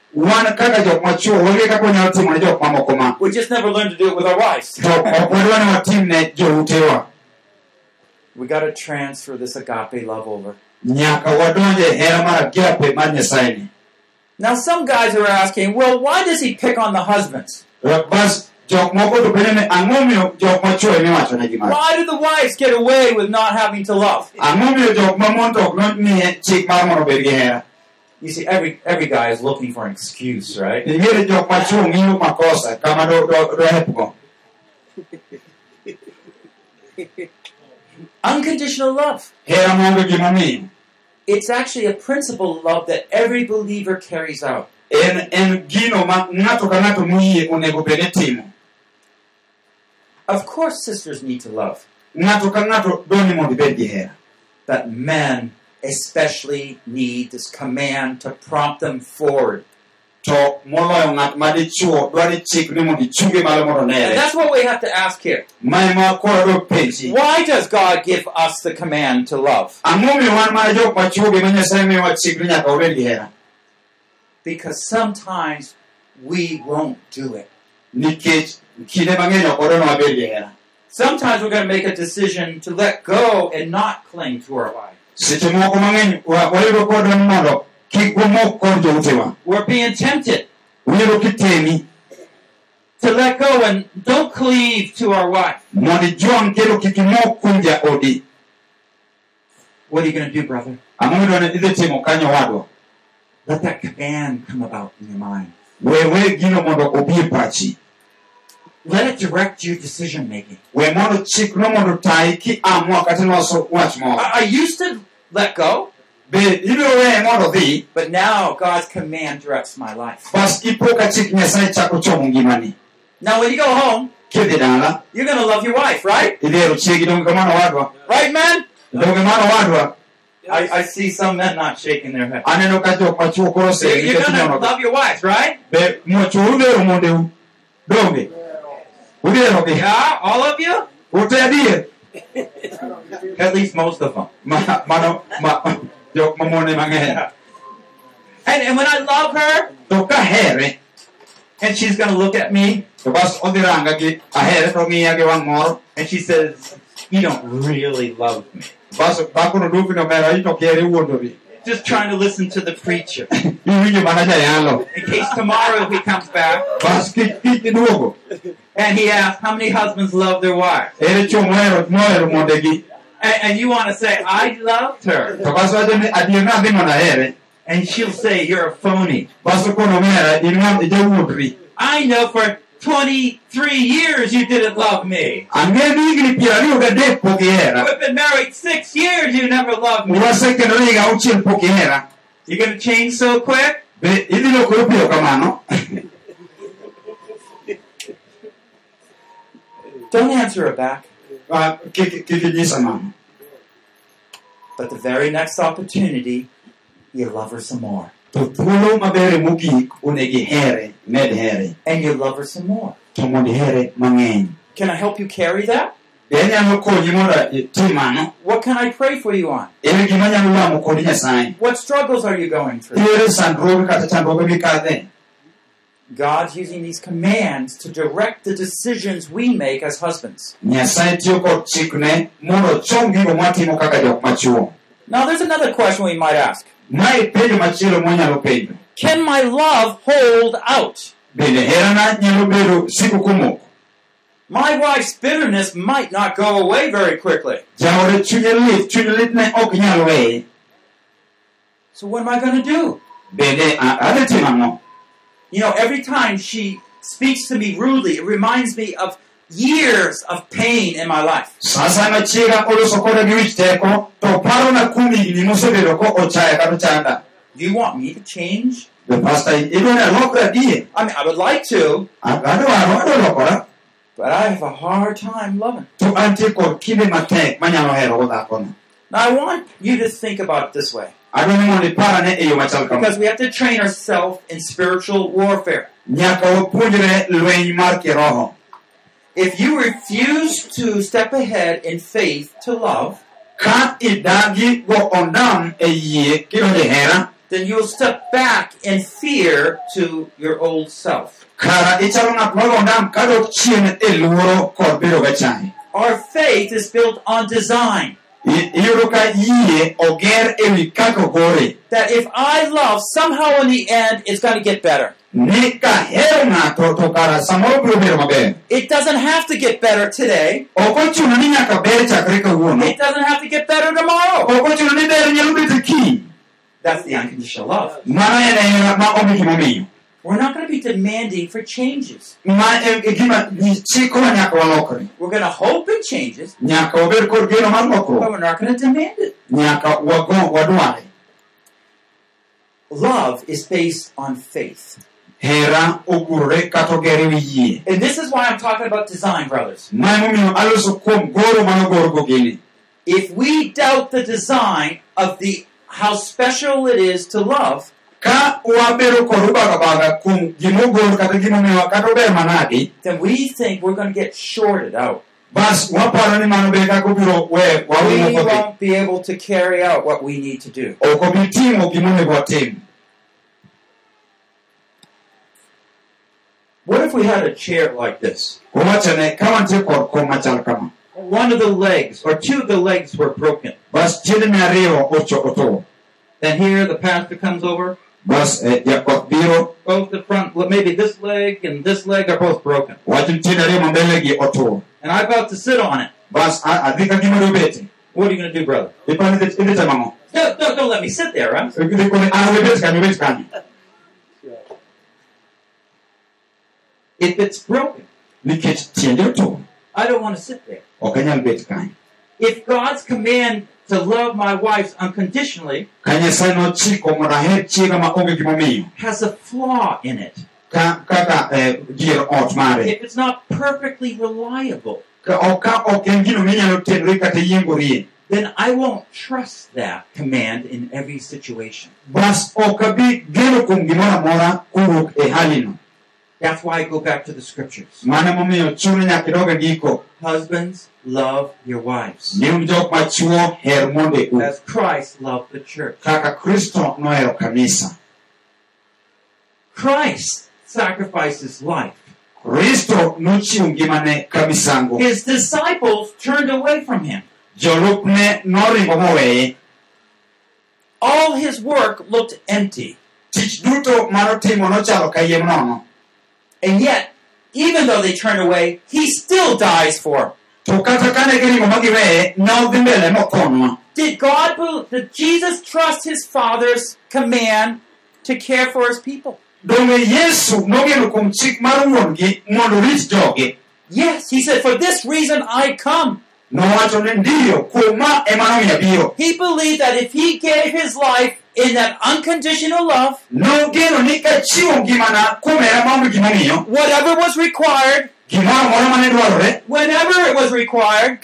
We just never learned to do it with our wives. We got to transfer this agape love over. Now, some guys are asking, well, why does he pick on the husbands? Bas jok moko to penjo ni ang'o miyo jok machuo emiwacho negi mach Why do the wives get away with not having to love? ang'o miyo jok mamon to ok nomiye chik mar mondo obed gi hera You see, every every guy is looking for an excuse, right? ing'ere jok machuo ng'iyo makosa kama do- do- dohepgo Unconditional love. hera maonge gimomiyo It's actually a principle of love that every believer carries out. en en gino ma ng'ato ka ng'ato moyie onego bed ni timo Of course, sisters need to love, ng'ato ka ng'ato dwani mondo ibed but men especially need this command to prompt them forward. to moloyo ng'at madichuo dwaro chik ni mondo ichunge malo mondo And that's what we have to ask here. ma koro penji Why does God give us the command to love? ang'o miyo wan mana jok machuogi ma nyasaye miyowa chik ni nyaka wabed gi Because sometimes we won't do it. nikech kinde mang'eny ok wadwa ni wabed gi hera Sometimes we're going to make a decision to let go and not cling to our wife. seche moko mang'eny wayudo kodwa mondo kik wamok kod joutewa We're being tempted wayudo kitemi to let go and don't cleave to our wife. mondo ijwang' kendo kik imok kuom jaodi What are you going to do, brother? ang'o midwa ni idhi timo kanyo wadwa Let that command come about in your mind. we we gino mondo obi e pachi Let it direct your decision making. we mondo chikno mondo ah, tayi ki amua kata iloso wach moro I, I used to let go, be ibiro weye mondo dhi but now God's command directs my life. bas ipo ka chik nyasaye chako chomo Now, when you go home, you're going to love your wife, right? idhi hero chiegi donge kamano wadwa Right, men? donge mano wadwa I, I see some men not shaking their head. aneno ka jok machuo koro You're, oseri you're going to love your wife, right? Udhero mondeu donge Yeah, all of you? ute adier At least most of them. Ma- mano ma- jok my mang'eny And, and when I love her, to ka here eh? and she's going to look at me, to bas odhi ranga gi ahere to ng'iya gi wang' moro and she says, You don't really love me. Bas dhakono duopi nomero ito kiere wuondori Just trying to listen to the preacher. iwinjo mana jayalo In case tomorrow he comes back bas kik kik iduogo and he asks, How many husbands love their wives? ere chuo mohero mohero mondegi And, and you want to say, I loved her. to bas wacho ni adier nadhi mondo ahere And she'll say, You're a phony. bas okono mera eh, in ng'am ijawuondri I know for 23 years you didn't love me. ang'e ni higni piero ariyo gadek pok ihera We've been married six years, you never loved me. wasekendore higa auchiel pok ihera You're going to change so quick? be idhi lokore piyo kamano Don't answer her back. Ah, kik kik inyisa mano But the very next opportunity, you love her some more. To thuolo mabere mogik onego ihere med here And you love her some more. to ihere mang'eny Can I help you carry that? be anyalo konyi mondo itim mano What can I pray for you on? ere gima nyalo lamo kodi nyasaye What struggles are you going through? ere sandruoge kata chandruoge mikadhe God's using these commands to direct the decisions we make as husbands. nyasaye tiyo kod chikne mondo ochom gigo mwatimo kaka jok machuo Now, there's another question we might ask mae penjo machielo mwanyalo penjo Can my love hold out? bende herana nyalo bedo siko komoko My wife's bitterness might not go away very quickly. jaode chunye lit chunye lit ne ok nyal weye So, what am I going to do? bende a- adhi timo ang'o You know, every time she speaks to me rudely, it reminds me of years of pain in my life. sasa machiega oloso koda gi wich teko to parona kuom higni mosebedo ko ochaya kata chanda Do you want me to change? be pasta idwa ni alokra adier I mean, I would like to, adwaro adwa lokora but I have a hard time loving. to antie kod kinde matek manyalo herogo dhakono Now, I want you to think about it this way adwa ni mondo iparane yo machal kama because we have to train ourselves in spiritual warfare. nyaka wapuonjre lweny mar kiroho If you refuse to step ahead in faith to love, ka idagi go ondam yie kidonjo hera then you'll step back in fear to your old self. kara ichalo ng'at mago ondam kadok chien luoro kod bedo gachai Our faith is built on design. I- iyudo ka yie oger wi kaka ogore That if I love, somehow in the end, it's going to get better. Ni ka hero ng'ato to kara samoro biro bedo maber It doesn't have to get better today. ok ochuno ni nyaka ber chakre kawuono It doesn't have to get better tomorrow. ok ochuno ni ber nyalo bedo kiny That's the unconditional love. mano en hera ma onge gimomiyo We're not going to be demanding for changes. ma gima chikowa nyaka walokre We're going to hope it changes, nyaka wabed kod geno mar but we're not going to demand it. nyaka wago wadware Love is based on faith. Hera ogurore kata ogere wi yie And this is why I'm talking about design, brothers. aloso kuom goro manogorgo gini If we doubt the design of the how special it is to love, ka wabedo kod ubagabaga kuom gimogol kata kata ober manadi then we think we're going to get shorted out. bas waparo ni mano be kaka obiro we won't be able to carry out what we need to do. ok obi timo gimonego watim What if we had a chair like this? owachone ka wantie kod kom machal kama One of the legs, or two of the legs were broken. bas tiendene ariyo ocho otuwo Then here the pastor comes over. eh, Both the front, maybe this leg and this leg are both broken. wacho ni tiende ariyo mambelegi otuwo And I'm about to sit on it. bas a- adhi ka gima dobete What are you going to do, brother? ipani idhi idhi timo ang'o Don't, let me sit there, huh? Idhi kone an obet kanyo obet kanyo If it's broken, nikech tiende otuwo I don't want to sit there. ok anyal bet kanyo If God's command to love my wife unconditionally ka nyasaye nochiko mondo aher chiega ma onge gimomiyo has a flaw in it, eh, dier ot mare if it's not perfectly reliable, ka ok ka ok en gino minyalo tenore kata yiengorie then I won't trust that command in every situation. That's why I go back to the scriptures. mano emomiyo chuno nyaka idog giko Husbands, love your wives. ni un jok machuo her mondeu As Christ loved the church. kaka kristo nohero kanisa Christ sacrificed his life. kristo nochiwo ngimane ka misango His disciples turned away from him. jolupne noringo moweye All his work looked empty. And yet, even though they turned away, he still dies for them. to kata kane giringo ma giweye nodhi mbele mokonwa Did God, did Jesus trust his Father's command to care for his people? donge yesu nogeno kuom chik mar wuon-gi mondo orit jogi Yes, he said, For this reason I come. nowacho ni ndiyo kuom ma ema nomiyo abiro He believed that if he gave his life in that unconditional love, whatever was required, whenever it was required,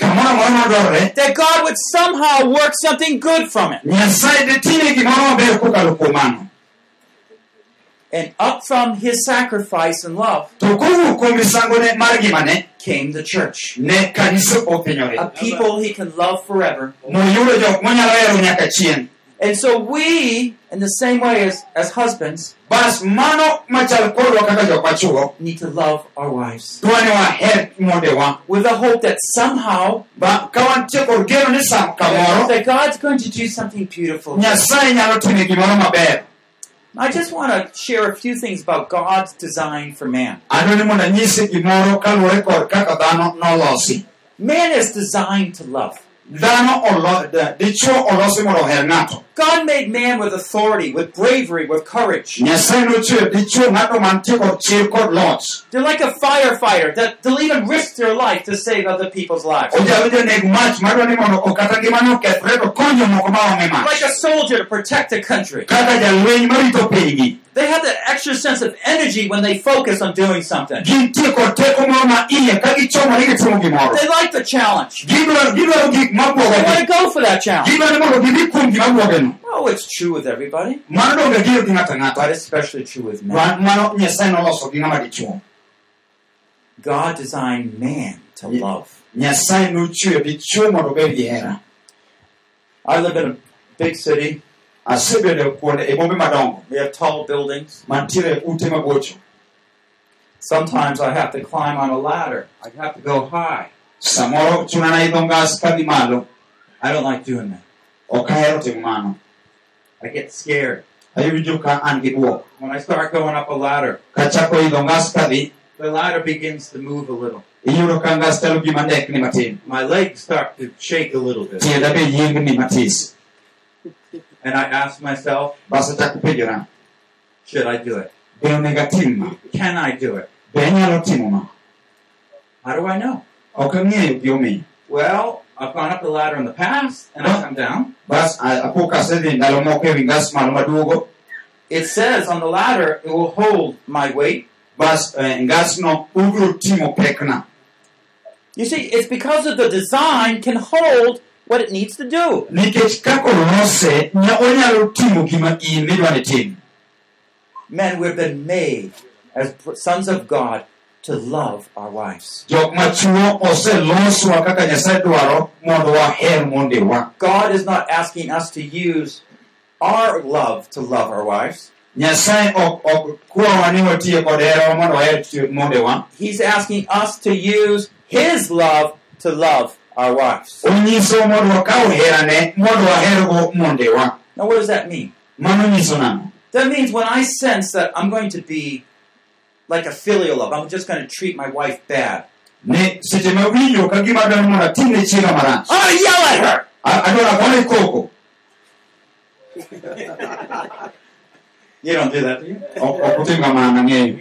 that God would somehow work something good from it. And up from his sacrifice and love came the church. A people he can love forever. Moyudo jok monyalo hero nyaka chien And so we, in the same way as, as husbands, bas mano machal kodwa kaka need to love our wives. dwani waher mondewa With the hope that somehow ba ka wantie kod geno ni sam kamoro that God's going to do something beautiful. nyasaye nyalo time gimoro maber I just want to share a few things about God's design for man. adwa ni mondo anyisi gimoro kaluwore kod kaka dhano nolosi Man is designed to love. Dhano olo- d- dichuo olosi mondo oher ng'ato God made man with authority, with bravery, with courage. nyasaye nochweyo dichuo ng'ato mantie kod chir kod loch They're like a firefighter that they'll even risk their life to save other people's lives. onyalo janeg mach madwa ni mondo okata ngimane okethre to konyo jomoko maonge mach Like a soldier to protect the country. kaka jalweny marito pinygi They have that extra sense of energy when they focus on doing something. gintie kod teko moro ma iye ka gichomore gitimo gimoro They like the challenge. gidwaro gidwaro gik They want to go for that challenge. Gidwaro ni mondo gidhi kuom gima bwogeno Oh, it's true with everybody, mano donge giro gi ng'ato but especially true with men. Mano nyasaye noloso gi ng'ama dichuo God designed man to love. nyasaye nochweyo dichuo mondo obed gi hera I live in a big city. asebedo kuonde e bombe madongo We have tall buildings. mantiere ute mabocho Sometimes I have to climb on a ladder. I have to go high. samoro chunana idho ngas kadhi malo I don't like doing that. Ok ahero timo mano I get scared. ayudo ka an gi bwok When I start going up a ladder, kachako idho ngas kadhi the ladder begins to move a little. iyudo ka ngas chalo gima ndekni matin My legs start to shake a little bit. be yiengni matis And I ask myself, bas achako penjora should I do it? be onego ma Can I do it? be anyalo timo ma How do I know? ok ang'eyo gimomiyo Well, I've gone up the ladder in the past and I come down. bas a- apo kasedhi ndalo moko ewi ngas malo maduogo It says on the ladder, it will hold my weight. eh, ngasno ubiro ting'o pekna You see, it's because of the design can hold what it needs to do. nikech kaka olose nya- onyalo timo gima in midwa ni tim Men, we've been made as sons of God to love our wives. jok machuo oseloswa kaka nyasaye dwaro mondo waher mondewa God is not asking us to use our love to love our wives. nyasaye ok ok kwawa ni watiyo kod herawa mondo waher tiyo- mondewa He's asking us to use His love to love our wives. onyiso mondo wakaw herane mondo wahergo mondewa Now, what does that mean? mano nyiso nang'o That means when I sense that I'm going to be like a filial love, I'm just going to treat my wife bad. ne seche mawinjo ka gima adwaro mondo atimne chiega marach oh, I'm going to yell at her. A- adwaro agone koko You don't do that, do you? Oh, oh, ok- ok utim kamano ang'eyo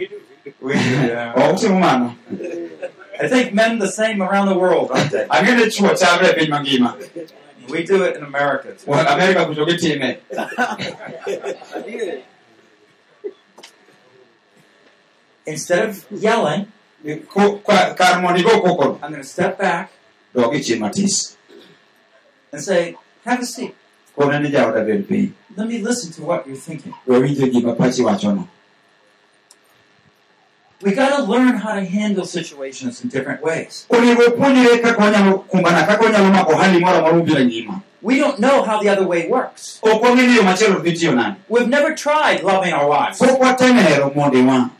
We do that. ok utim mano I think men the same around the world, aren't they? ang'e ni chuo chalre e piny mangima We do it in America. too. Wa- amerika kucho gitime Instead of yelling, kar mondo igo kokono I'm going to step back dog ichien matis and say, Have a seat. kone ni jaoda bed piny Let me listen to what you're thinking. we winjo gima pachi wachono We got to learn how to handle situations in different ways. onego puonjre kaka wanyalo kumbana kaka wanyalo mako hali moro amora mobiro e ngima We don't know how the other way works. ok wang'e ni yo machielo dhi tiyo nade We've never tried loving our wives. pok watemo hero mondewa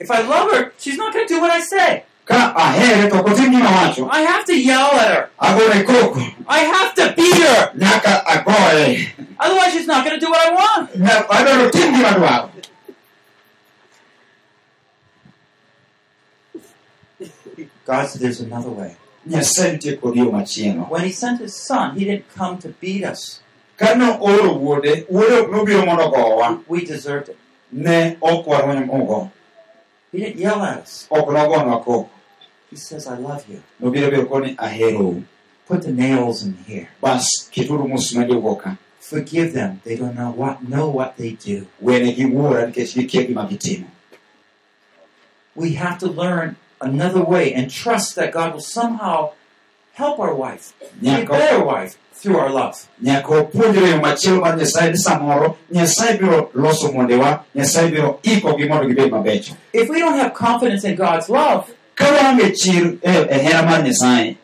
If I love her, she's not going to do what I say. ka ahere to ok otim gima wacho I have to yell at her. I have to beat her. Otherwise, she's not going to do what I want. Na- adwaro tim gima dwaro God said there's another way. nyasaye nitie kod yo machielo When He sent His Son, He didn't come to beat us. ka nooro wuode wuode ok nobiro mondo gowa We deserved it. ne ok warwany mogo He didn't yell at us. koko He says, I love you. nobiro biro koni aherou Put the nails in here. bas keturu musmajogo ka Forgive them. They don't know what know what they do. wenegi wuora nikech gikia gima gitimo We have to learn another way and trust that God will somehow help our wife be better wife through our love. nyaka wapuonjre yo machielo mar nyasaye ni samoro nyasaye biro loso mondewa nyasaye biro ikogi mondo gibed mabecho If we don't have confidence in God's love, ka waonge chir e hera mar nyasaye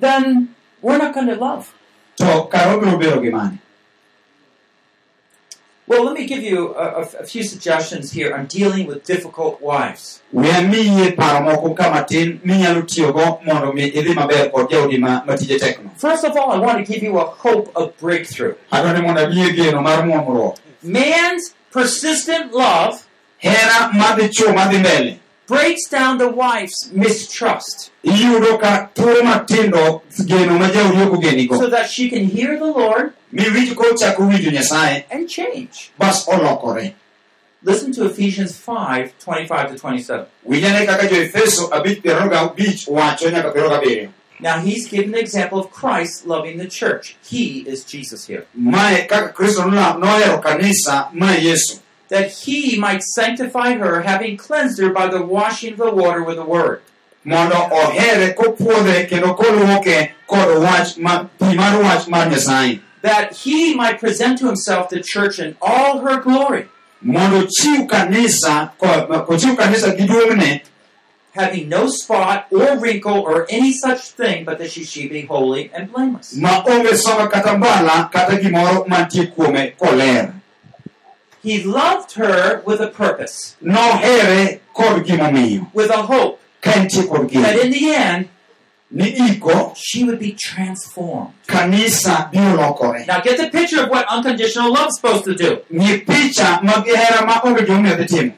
then we're not going to love. to kara obiro bedo gi mane Well, let me give you a, a- few suggestions here on dealing with difficult wives. we amiye paro moko ka matin minyalo tiyogo mondo mi idhi maber kod jaodi ma matije tekno First of all, I want to give you a hope of breakthrough. adwa ni mondo amiye geno mar muomruok Man's persistent love hera madhi chuo madhi mbele breaks down the wife's mistrust. Iyudo ka thuolo matindo geno ma jaodi ok ogenigo so that she can hear the Lord miwinj kochako winjo nyasaye and change. bas olokore Listen to Ephesians 5 25 to 27. winjane kaka jo-efeso abich piero ariyo gabich wacho nyaka Now, he's given the example of Christ loving the church. He is Jesus here. mae kaka kristo no- kanisa ma yesu That he might sanctify her, having cleansed her by the washing of the water with the word. Mondo ohere kopuodhe kendo koluoke kod wach ma pi mar wach mar nyasaye That he might present to himself the church in all her glory, mondo chiw kanisa ko- kochiw kanisa having no spot or wrinkle or any such thing, but that she should be holy and blameless. ma onge songa kata mbala kata gimoro mantie He loved her with a purpose, nohere kod gimomiyo. With a hope. Ka entie kod that in the end ni iko she would be transformed. kanisa biro Now get the picture of what unconditional love is supposed to do. ng'i picha mag hera ma onge gimomiyo dhi timo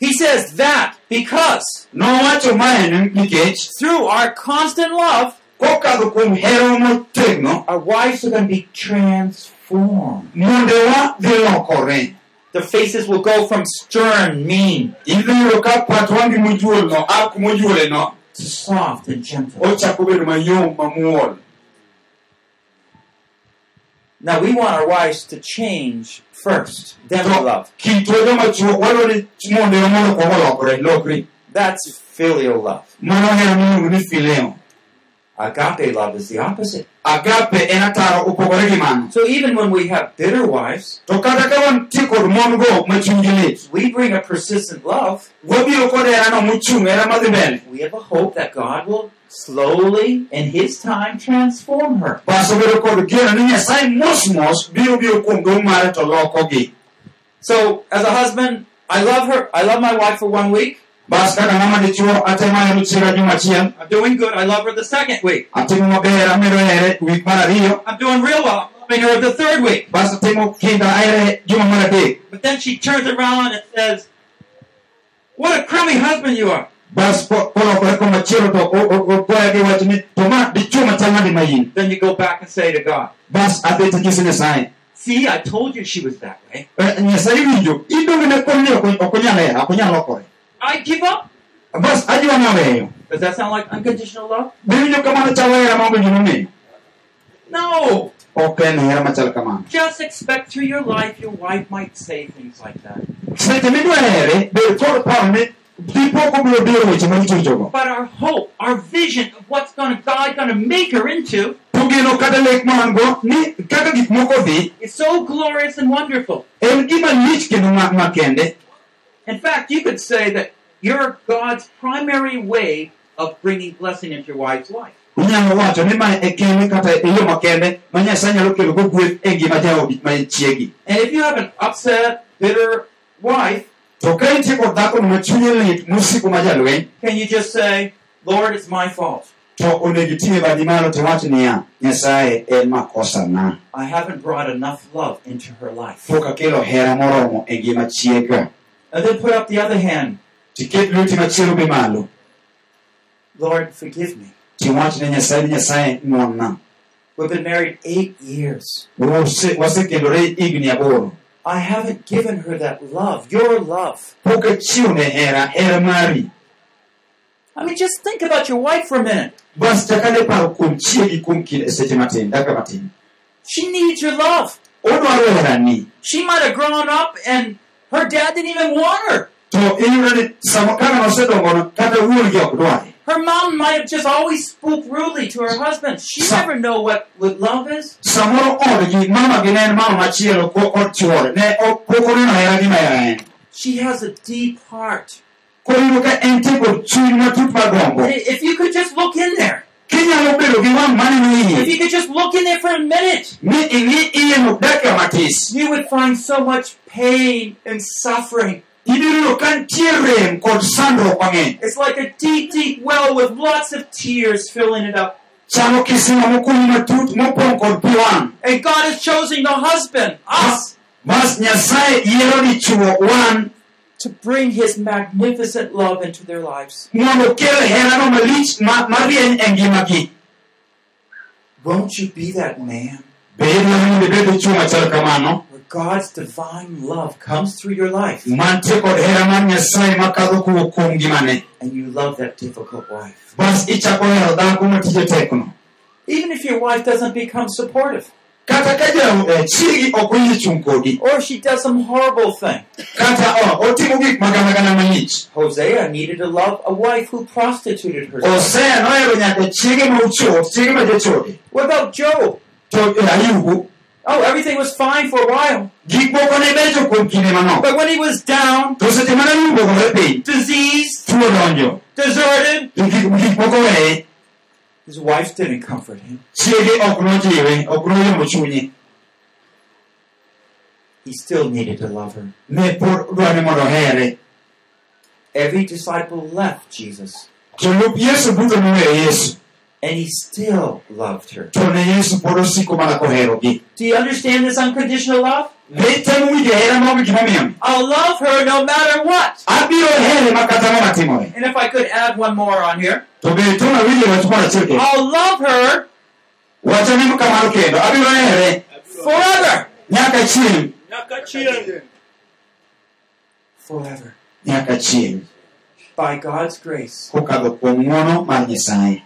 He says that because nowacho mae ni- nikech through our constant love, kokadho kuom hera motegno our wives are going to be transformed. mondewa dhi lokore Their faces will go from stern, mean, idhi ka pat wangi mojuolno a kumojuoleno to soft and gentle. ochako bedo mayom mamuol Now we want our wives to change first, then we love. kitwa joma chuo wadwa ni mondewa mondo kuongo lokore That's filial love. mano hera miluongo ni fileo Agape love is the opposite. agape en ataro opogore gi mano So even when we have bitter wives, to kata ka wantie kod mon mon go ma chunygi lit We bring a persistent love. wabiro kod herano mochung' hera madhi mbele We have a hope that God will slowly, in His time, transform her. bas obedo kod geno ni nyasaye mos mos biro biro kuom duong' mare to lokogi So, as a husband, I love her. I love my wife for one week. Bas kaka ng'ama dichuo atemo hero chiega juma achiel I'm doing good. I love her the second week. amedo here wik mar ariyo I'm doing real well. I'm loving her the third week. bas atimo kinda ahere juma mar adek But then she turns around and says, What a crummy husband you are. bas ko- kolokore komachielo to o- o- ogoya gi wach ni to ma dichuo machal nade ma in Then you go back and say to God, bas adhi tinyisi nyasaye See, I told you she was that way. Eh, nyasaye winjo idonge ne kon ni ok ok onyal hera ok onyal lokore I give up. bas ajwa naweyo Does that sound like unconditional love? be winjo kamano chalo hera maonge gimomiyo No. ok en hera machal kamano Just expect through your life your wife might say things like that. seche midwa here bed kod paro ni dipok obiro biro weche marichochogo But our hope, our vision of what's gonna God gonna make her into to geno kata lek ma ni kaka gik moko dhi is so glorious and wonderful. en gima lich kendo ma In fact, you could say that you're God's primary way of bringing blessing into your wife's life. inyalo wacho ni ma e kende kata e yo makende ma nyasaye nyalo kelo gweth e ngima jaodi ma chiegi And if you have an upset, bitter wife, to ka intie kod dhako ma chunye lit mosiko ma jalweny can you just say, Lord, it's my fault. to onego iting'e badi malo tiwach niya nyasaye en makosana I haven't brought enough love into her life. pok akelo hera moromo e ngima chiega And then put up the other hand, tiket lweti machielo be malo Lord, forgive me. tiwach ne nyasaye ni nyasaye ng'wonna We've been married eight years. Wase- wasekendore higni aboro I haven't given her that love, your love. pok achiwo ne hera hera mari I mean, just think about your wife for a minute. bas chakane paro kuom chiegi kuom kinde seche matin dakika matin She needs your love. She might have grown up and her dad didn't even want her. to iyudo ni sama kaka nosedongono kata wuongi ok dware Her mom might have just always spoke rudely to her husband. She never know what, what love is. samoro odgi mama gi ne en mama machielo ko kod chuore ne ok- pok oneno hera gi ma hera en She has a deep heart. koro iyudo ka entie kod chuny matut mar gombo I- If you could just look in there, kinyalo bedo gi wang' maneno if you could just look in there for a minute, mi ing'i iye no dakika matis you would find so much pain and suffering. ibiro yudo ka nitie rem kod sandruok mang'eny It's like a deep, deep well with lots of tears filling it up. chalo kisima mokunyi matut mopong' kod pi And God has chosen the husband, us, bas nyasaye yiero dichuo wan to bring his magnificent love into their lives. mondo kel herano malich ma- marieny ngimagi Won't you be that man? Bed mondo ibed dichuo machal kamano where God's divine love comes through your life. Mantie kod hera mar nyasaye makadho kowuok kuom ngimane and you love that difficult wife? bas ichako hero dhako matije tekno Even if your wife doesn't become supportive kata ka ja- eh, chiegi ok oyie chung' kodi or she does some horrible thing. kata oh, otimo gik maganagana malich Hosea needed to love a wife who prostituted herself. osea nohero nyaka chiege ma ochot chiege ma What about Job? to eh, ayubu Oh, everything was fine for a while. gik moko ne becho kuom kinde manok But when he was down, to seche mane ayubu ogore piny diseased, tuo donjo deserted, his wife didn't comfort him. chiege ok nojiwe ok noyombo chunye He still needed to love her. ne pod dwani mondo here Every disciple left Jesus, jolup yesu duto noweyo yesu and he still loved her. to ne yesu pod osiko mana koherogi Do you understand this unconditional love? ne itemo winjo hera maonge gimomiyo I'll love her no matter what. abiro here makata ang'o matimore And if I could add one more on here, to be tona winjo wach moro achiel I'll love her wachane kamano kendo abiro here forever. nyaka chieng' Forever. nyaka chieng' By God's grace. kokadho kuom ng'wono mar nyasaye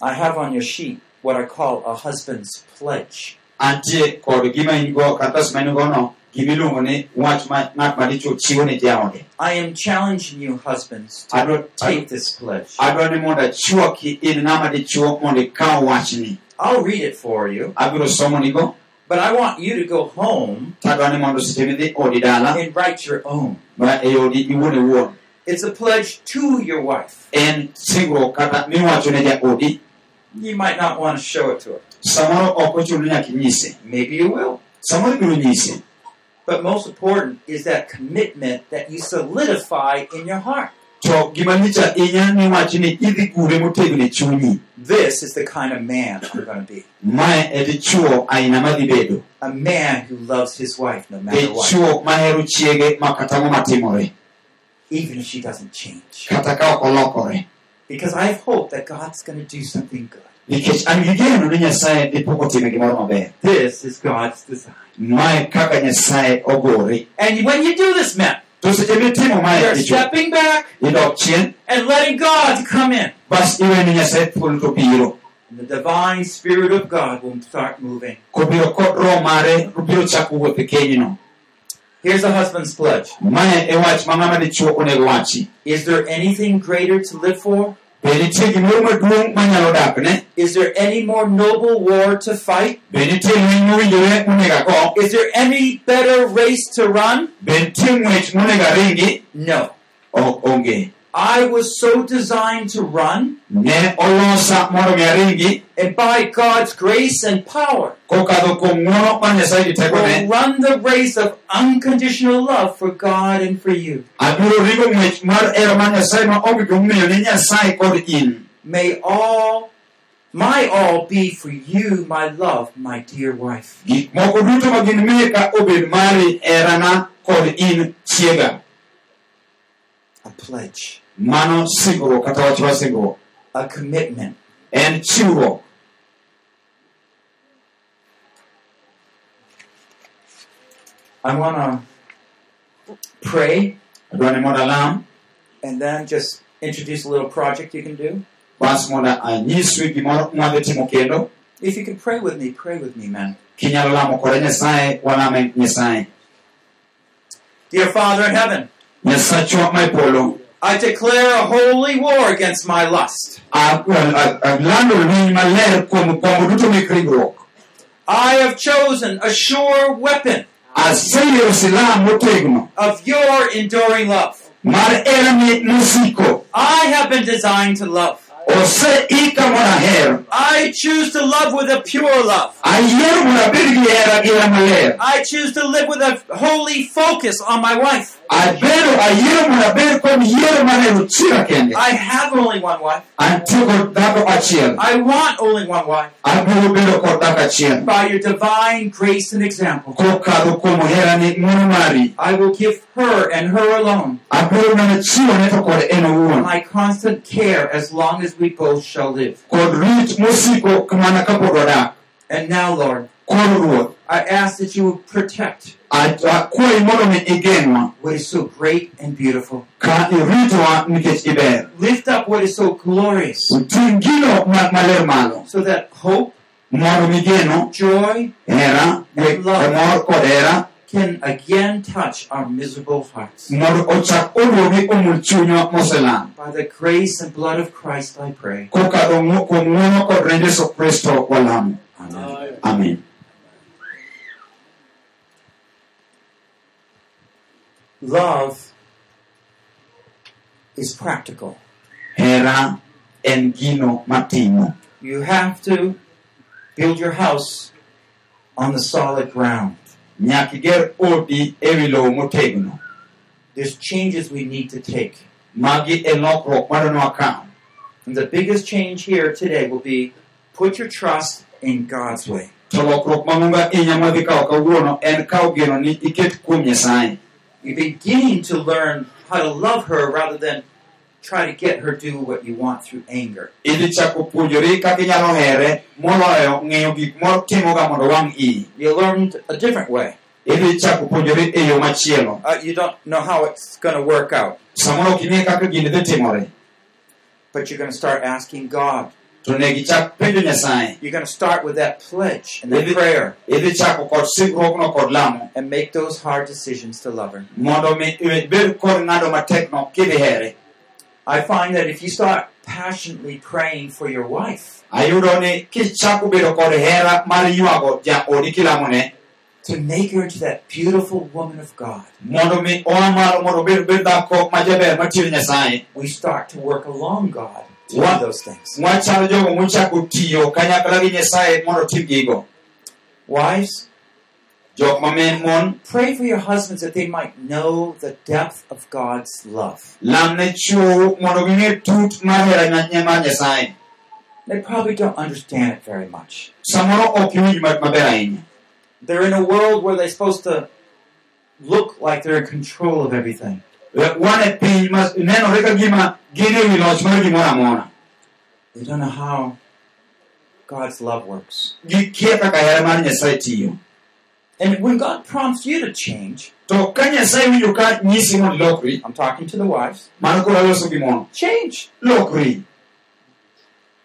I have on your sheet what I call a husband's pledge. antie kod gima in go karatas ma in go gimiluongo ni wach ma ng'at madichuo chiwo ne jaode I am challenging you, husbands, to adwa take this pledge. adwa ni mondo achwoki in ng'ama dichuo mondo ikaw wachni I'll read it for you. abiro somonigo But I want you to go home tadwa ni mondo seche midhi odi dala and write your own. ma odi iwuon iwuon It's a pledge to your wife. en You might not want to show it to her. samoro ok ochuno ni nyaka inyise Maybe you will. samoro ibiro nyise But most important is that commitment that you solidify in your heart. to gima lich ahinya ni wach ni idhi gure motegno chunyi This is the kind of man I'm going to be. mae dichuo aina madhi bedo A man who loves his wife no matter what, dichuo mahero chiege ma kata ang'o matimore even if she doesn't change. Kata ka ok olokore Because I have hope that God's going to do something good. nikech an gi geno ni nyasaye dipo kotime gimoro maber This is God's design. mae kaka nyasaye ogore And when you do this, man, to seche mitimo mae you're stepping back idok chien and letting God come in. bas iwene nyasaye thuolo to biro And the divine spirit of God will start moving. kobiro kod roho mare biro chako wuoth e kenyno Here's a husband's pledge. mae wach ma ng'ama dichuo onego wachi Is there anything greater to live for? be nitie gimoro maduong' manyalo dakne Is there any more noble war to fight? be nitie lweny mowinjore monego Is there any better race to run? be nitie ng'wech monego aringi No. I was so designed to run, ne olosa mondo mi and by God's grace and power, kokadho kuom ng'uono mar nyasaye gi will run the race of unconditional love for God and for you. abiro ringo ng'wech mar hera mar nyasaye ma onge gimomiyo ne nyasaye kod in May all, my all be for you, my love, my dear wife. gik moko duto ma gin miye ka obed mari herana kod in chiega A pledge, mano singruok kata wach mar a commitment. en chiwruok I want to pray adwa ni mondo alam and then just introduce a little project you can do. bas mondo anyiswi gimoro mwadhi If you can pray with me, pray with me, man. kinyalo lamo koda nyasaye walame nyasaye. Dear Father in heaven, nyasachwa ma polo I declare a holy war against my lust. a- a- alando lwiny maler kuom gombo duto mek ringruok I have chosen a sure weapon aseyiero silaha motegno of your enduring love. mar herani mosiko I have been designed to love. Oseika mondo aher I choose to love with a pure love. ayiero mondo abed gi hera gi hera maler I choose to live with a holy focus on my wife. abedo ayiero mondo abed kod yiero mar hero chira kende I have only one wife. antie kod dhako achiel I want only one wife. abiro bedo kod dhako achiel By your divine grace and example, kokadho kuom herani ng'uono mari I will give her and her alone abiro mana chiwone to kod en owuon my constant care as long as we both shall live. kod rit mosiko mana kapod wadak And now, Lord, I ask that you would protect akwayi mondo mi igeng'wa what is so great and beautiful. ka iritowa nikech iber. Lift up what is so glorious. Ting' gino ma- maler malo. So that hope, joy And love. Mor kod hera can again touch our miserable hearts. mondo ochak oduogi omul chunywa moselal By the grace and blood of Christ, I pray. kokadho ng'u- kuom ng'uono kod remb Yesu Kristo walamo Amen. amen Love is practical. hera en gino matimo You have to build your house on the solid ground. Nyaka odi ewi lowo motegno There's changes we need to take. magi e lokruok madwani wakaw And the biggest change here today will be put your trust in God's way. to lokruok mang'ongo ahinya mwadhi kawo kawuono en kawo geno ni iket kuom nyasaye You're beginning to learn how to love her rather than try to get her to do what you want through anger. idhi chako puonjori kaka inyalo here moloyo ng'eyo gik motimoga mondo wang' iyi You learned a different way. idhi chako puonjori e yo machielo Uh, you don't know how it's going to work out, samoro ok ing'e kaka gini dhi timore but you're going to start asking God. to ne gichak penjo nyasaye You're going to start with that pledge and that prayer idhi chako kod singruokno kod lamo and make those hard decisions to love her. mondo mi ibed kod ng'ado matekno kidhi here I find that if you start passionately praying for your wife ayudo ni kichako bedo kod hera mar ywago jaodi kilamone. to make her into that beautiful woman of God, mondo mi oa malo mondo obed bed dhako ma jaber matiyo nyasaye we start to work along God to do those things. wachalo jogo mochako tiyo kanyakla gi nyasaye mondo otim gigo. Wives, jok ma mon pray for your husbands that they might know the depth of God's love. lamne chwo mondo ging'e tut mar hera mar nyasaye They probably don't understand it very much. samoro ok iwinj maber ahinya They're in a world where they're supposed to look like they're in control of everything. Eh, wan e piny ma nenore ka gima gin e wi loch mar gimoro amora They don't know how God's love works. gikia kaka hera mar nyasaye tiyo And when God prompts you to change, to ka nyasaye winjo ka nyisi mondo ilokri I'm talking to the wives, mano koro aloso gimono change. lokri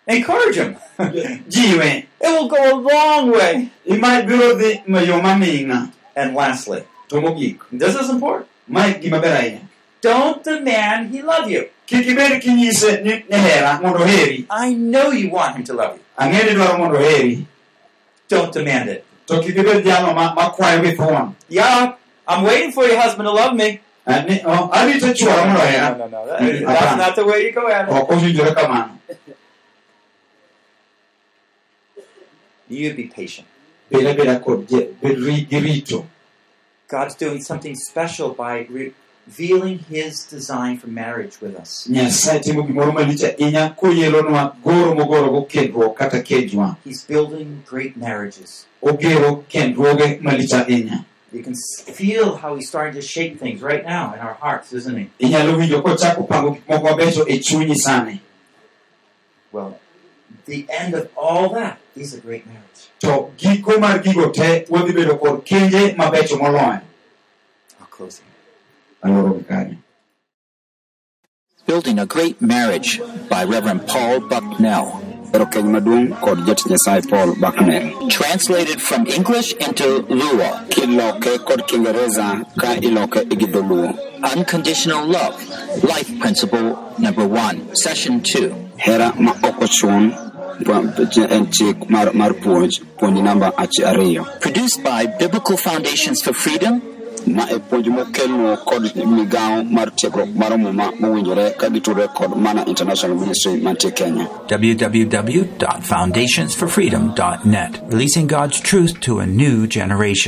Encourage them. jiwe It will go a long way. ima biro dhi ma yo maming'a And lastly, to mogik this is important. mae gima ber ahinya Don't demand he love you. kik ibed kinyise ni ni hera mondo oheri I know you want him to love you. ang'e ni dwaro mondo oheri Don't demand it. To kik ibed jalo ma- makwayo gi thuon Yeah, I'm waiting for your husband to love me. Oh, mondo no, no. Mm, That's not the way you go at it. owinjore kamano You be patient. bed abeda kod je- bed ri- gi rito God's doing something special by revealing his design for marriage with us. nyasaye timo gimoro malich ahinya koyelonwa goro mogorogo kendruok kata kenjwa He's building great marriages. ogero kendruoge malich ahinya You can s- feel how he's starting to shape things right now in our hearts, isn't he? inyalo winjo kochako pango gik moko mabecho e chunyi sani Well, the end of all that is a great marriage. to giko mar gigo te wadhi bedo kod kenje mabecho moloyo I'll close here. Alorogi kanyo Building a Great Marriage by Reverend Paul Bucknell. ero keny maduong' kod jatich nyasaye paul bucknell Translated from English into Luo. kiloke kod kiingereza ka iloke gi dholuo Unconditional Love. Life Principle Number One. Session Two. hera ma ok ochun pu- en chik mar, mar puonj puonj namba achi ariyo Produced by Biblical Foundations for Freedom ma e puonj mokelno kod migawo mar tiegruok mar muma mowinjore ka gitudore kod mana international ministry mantie kenya www.foundationsforfreedom.net, releasing God's truth to a new generation.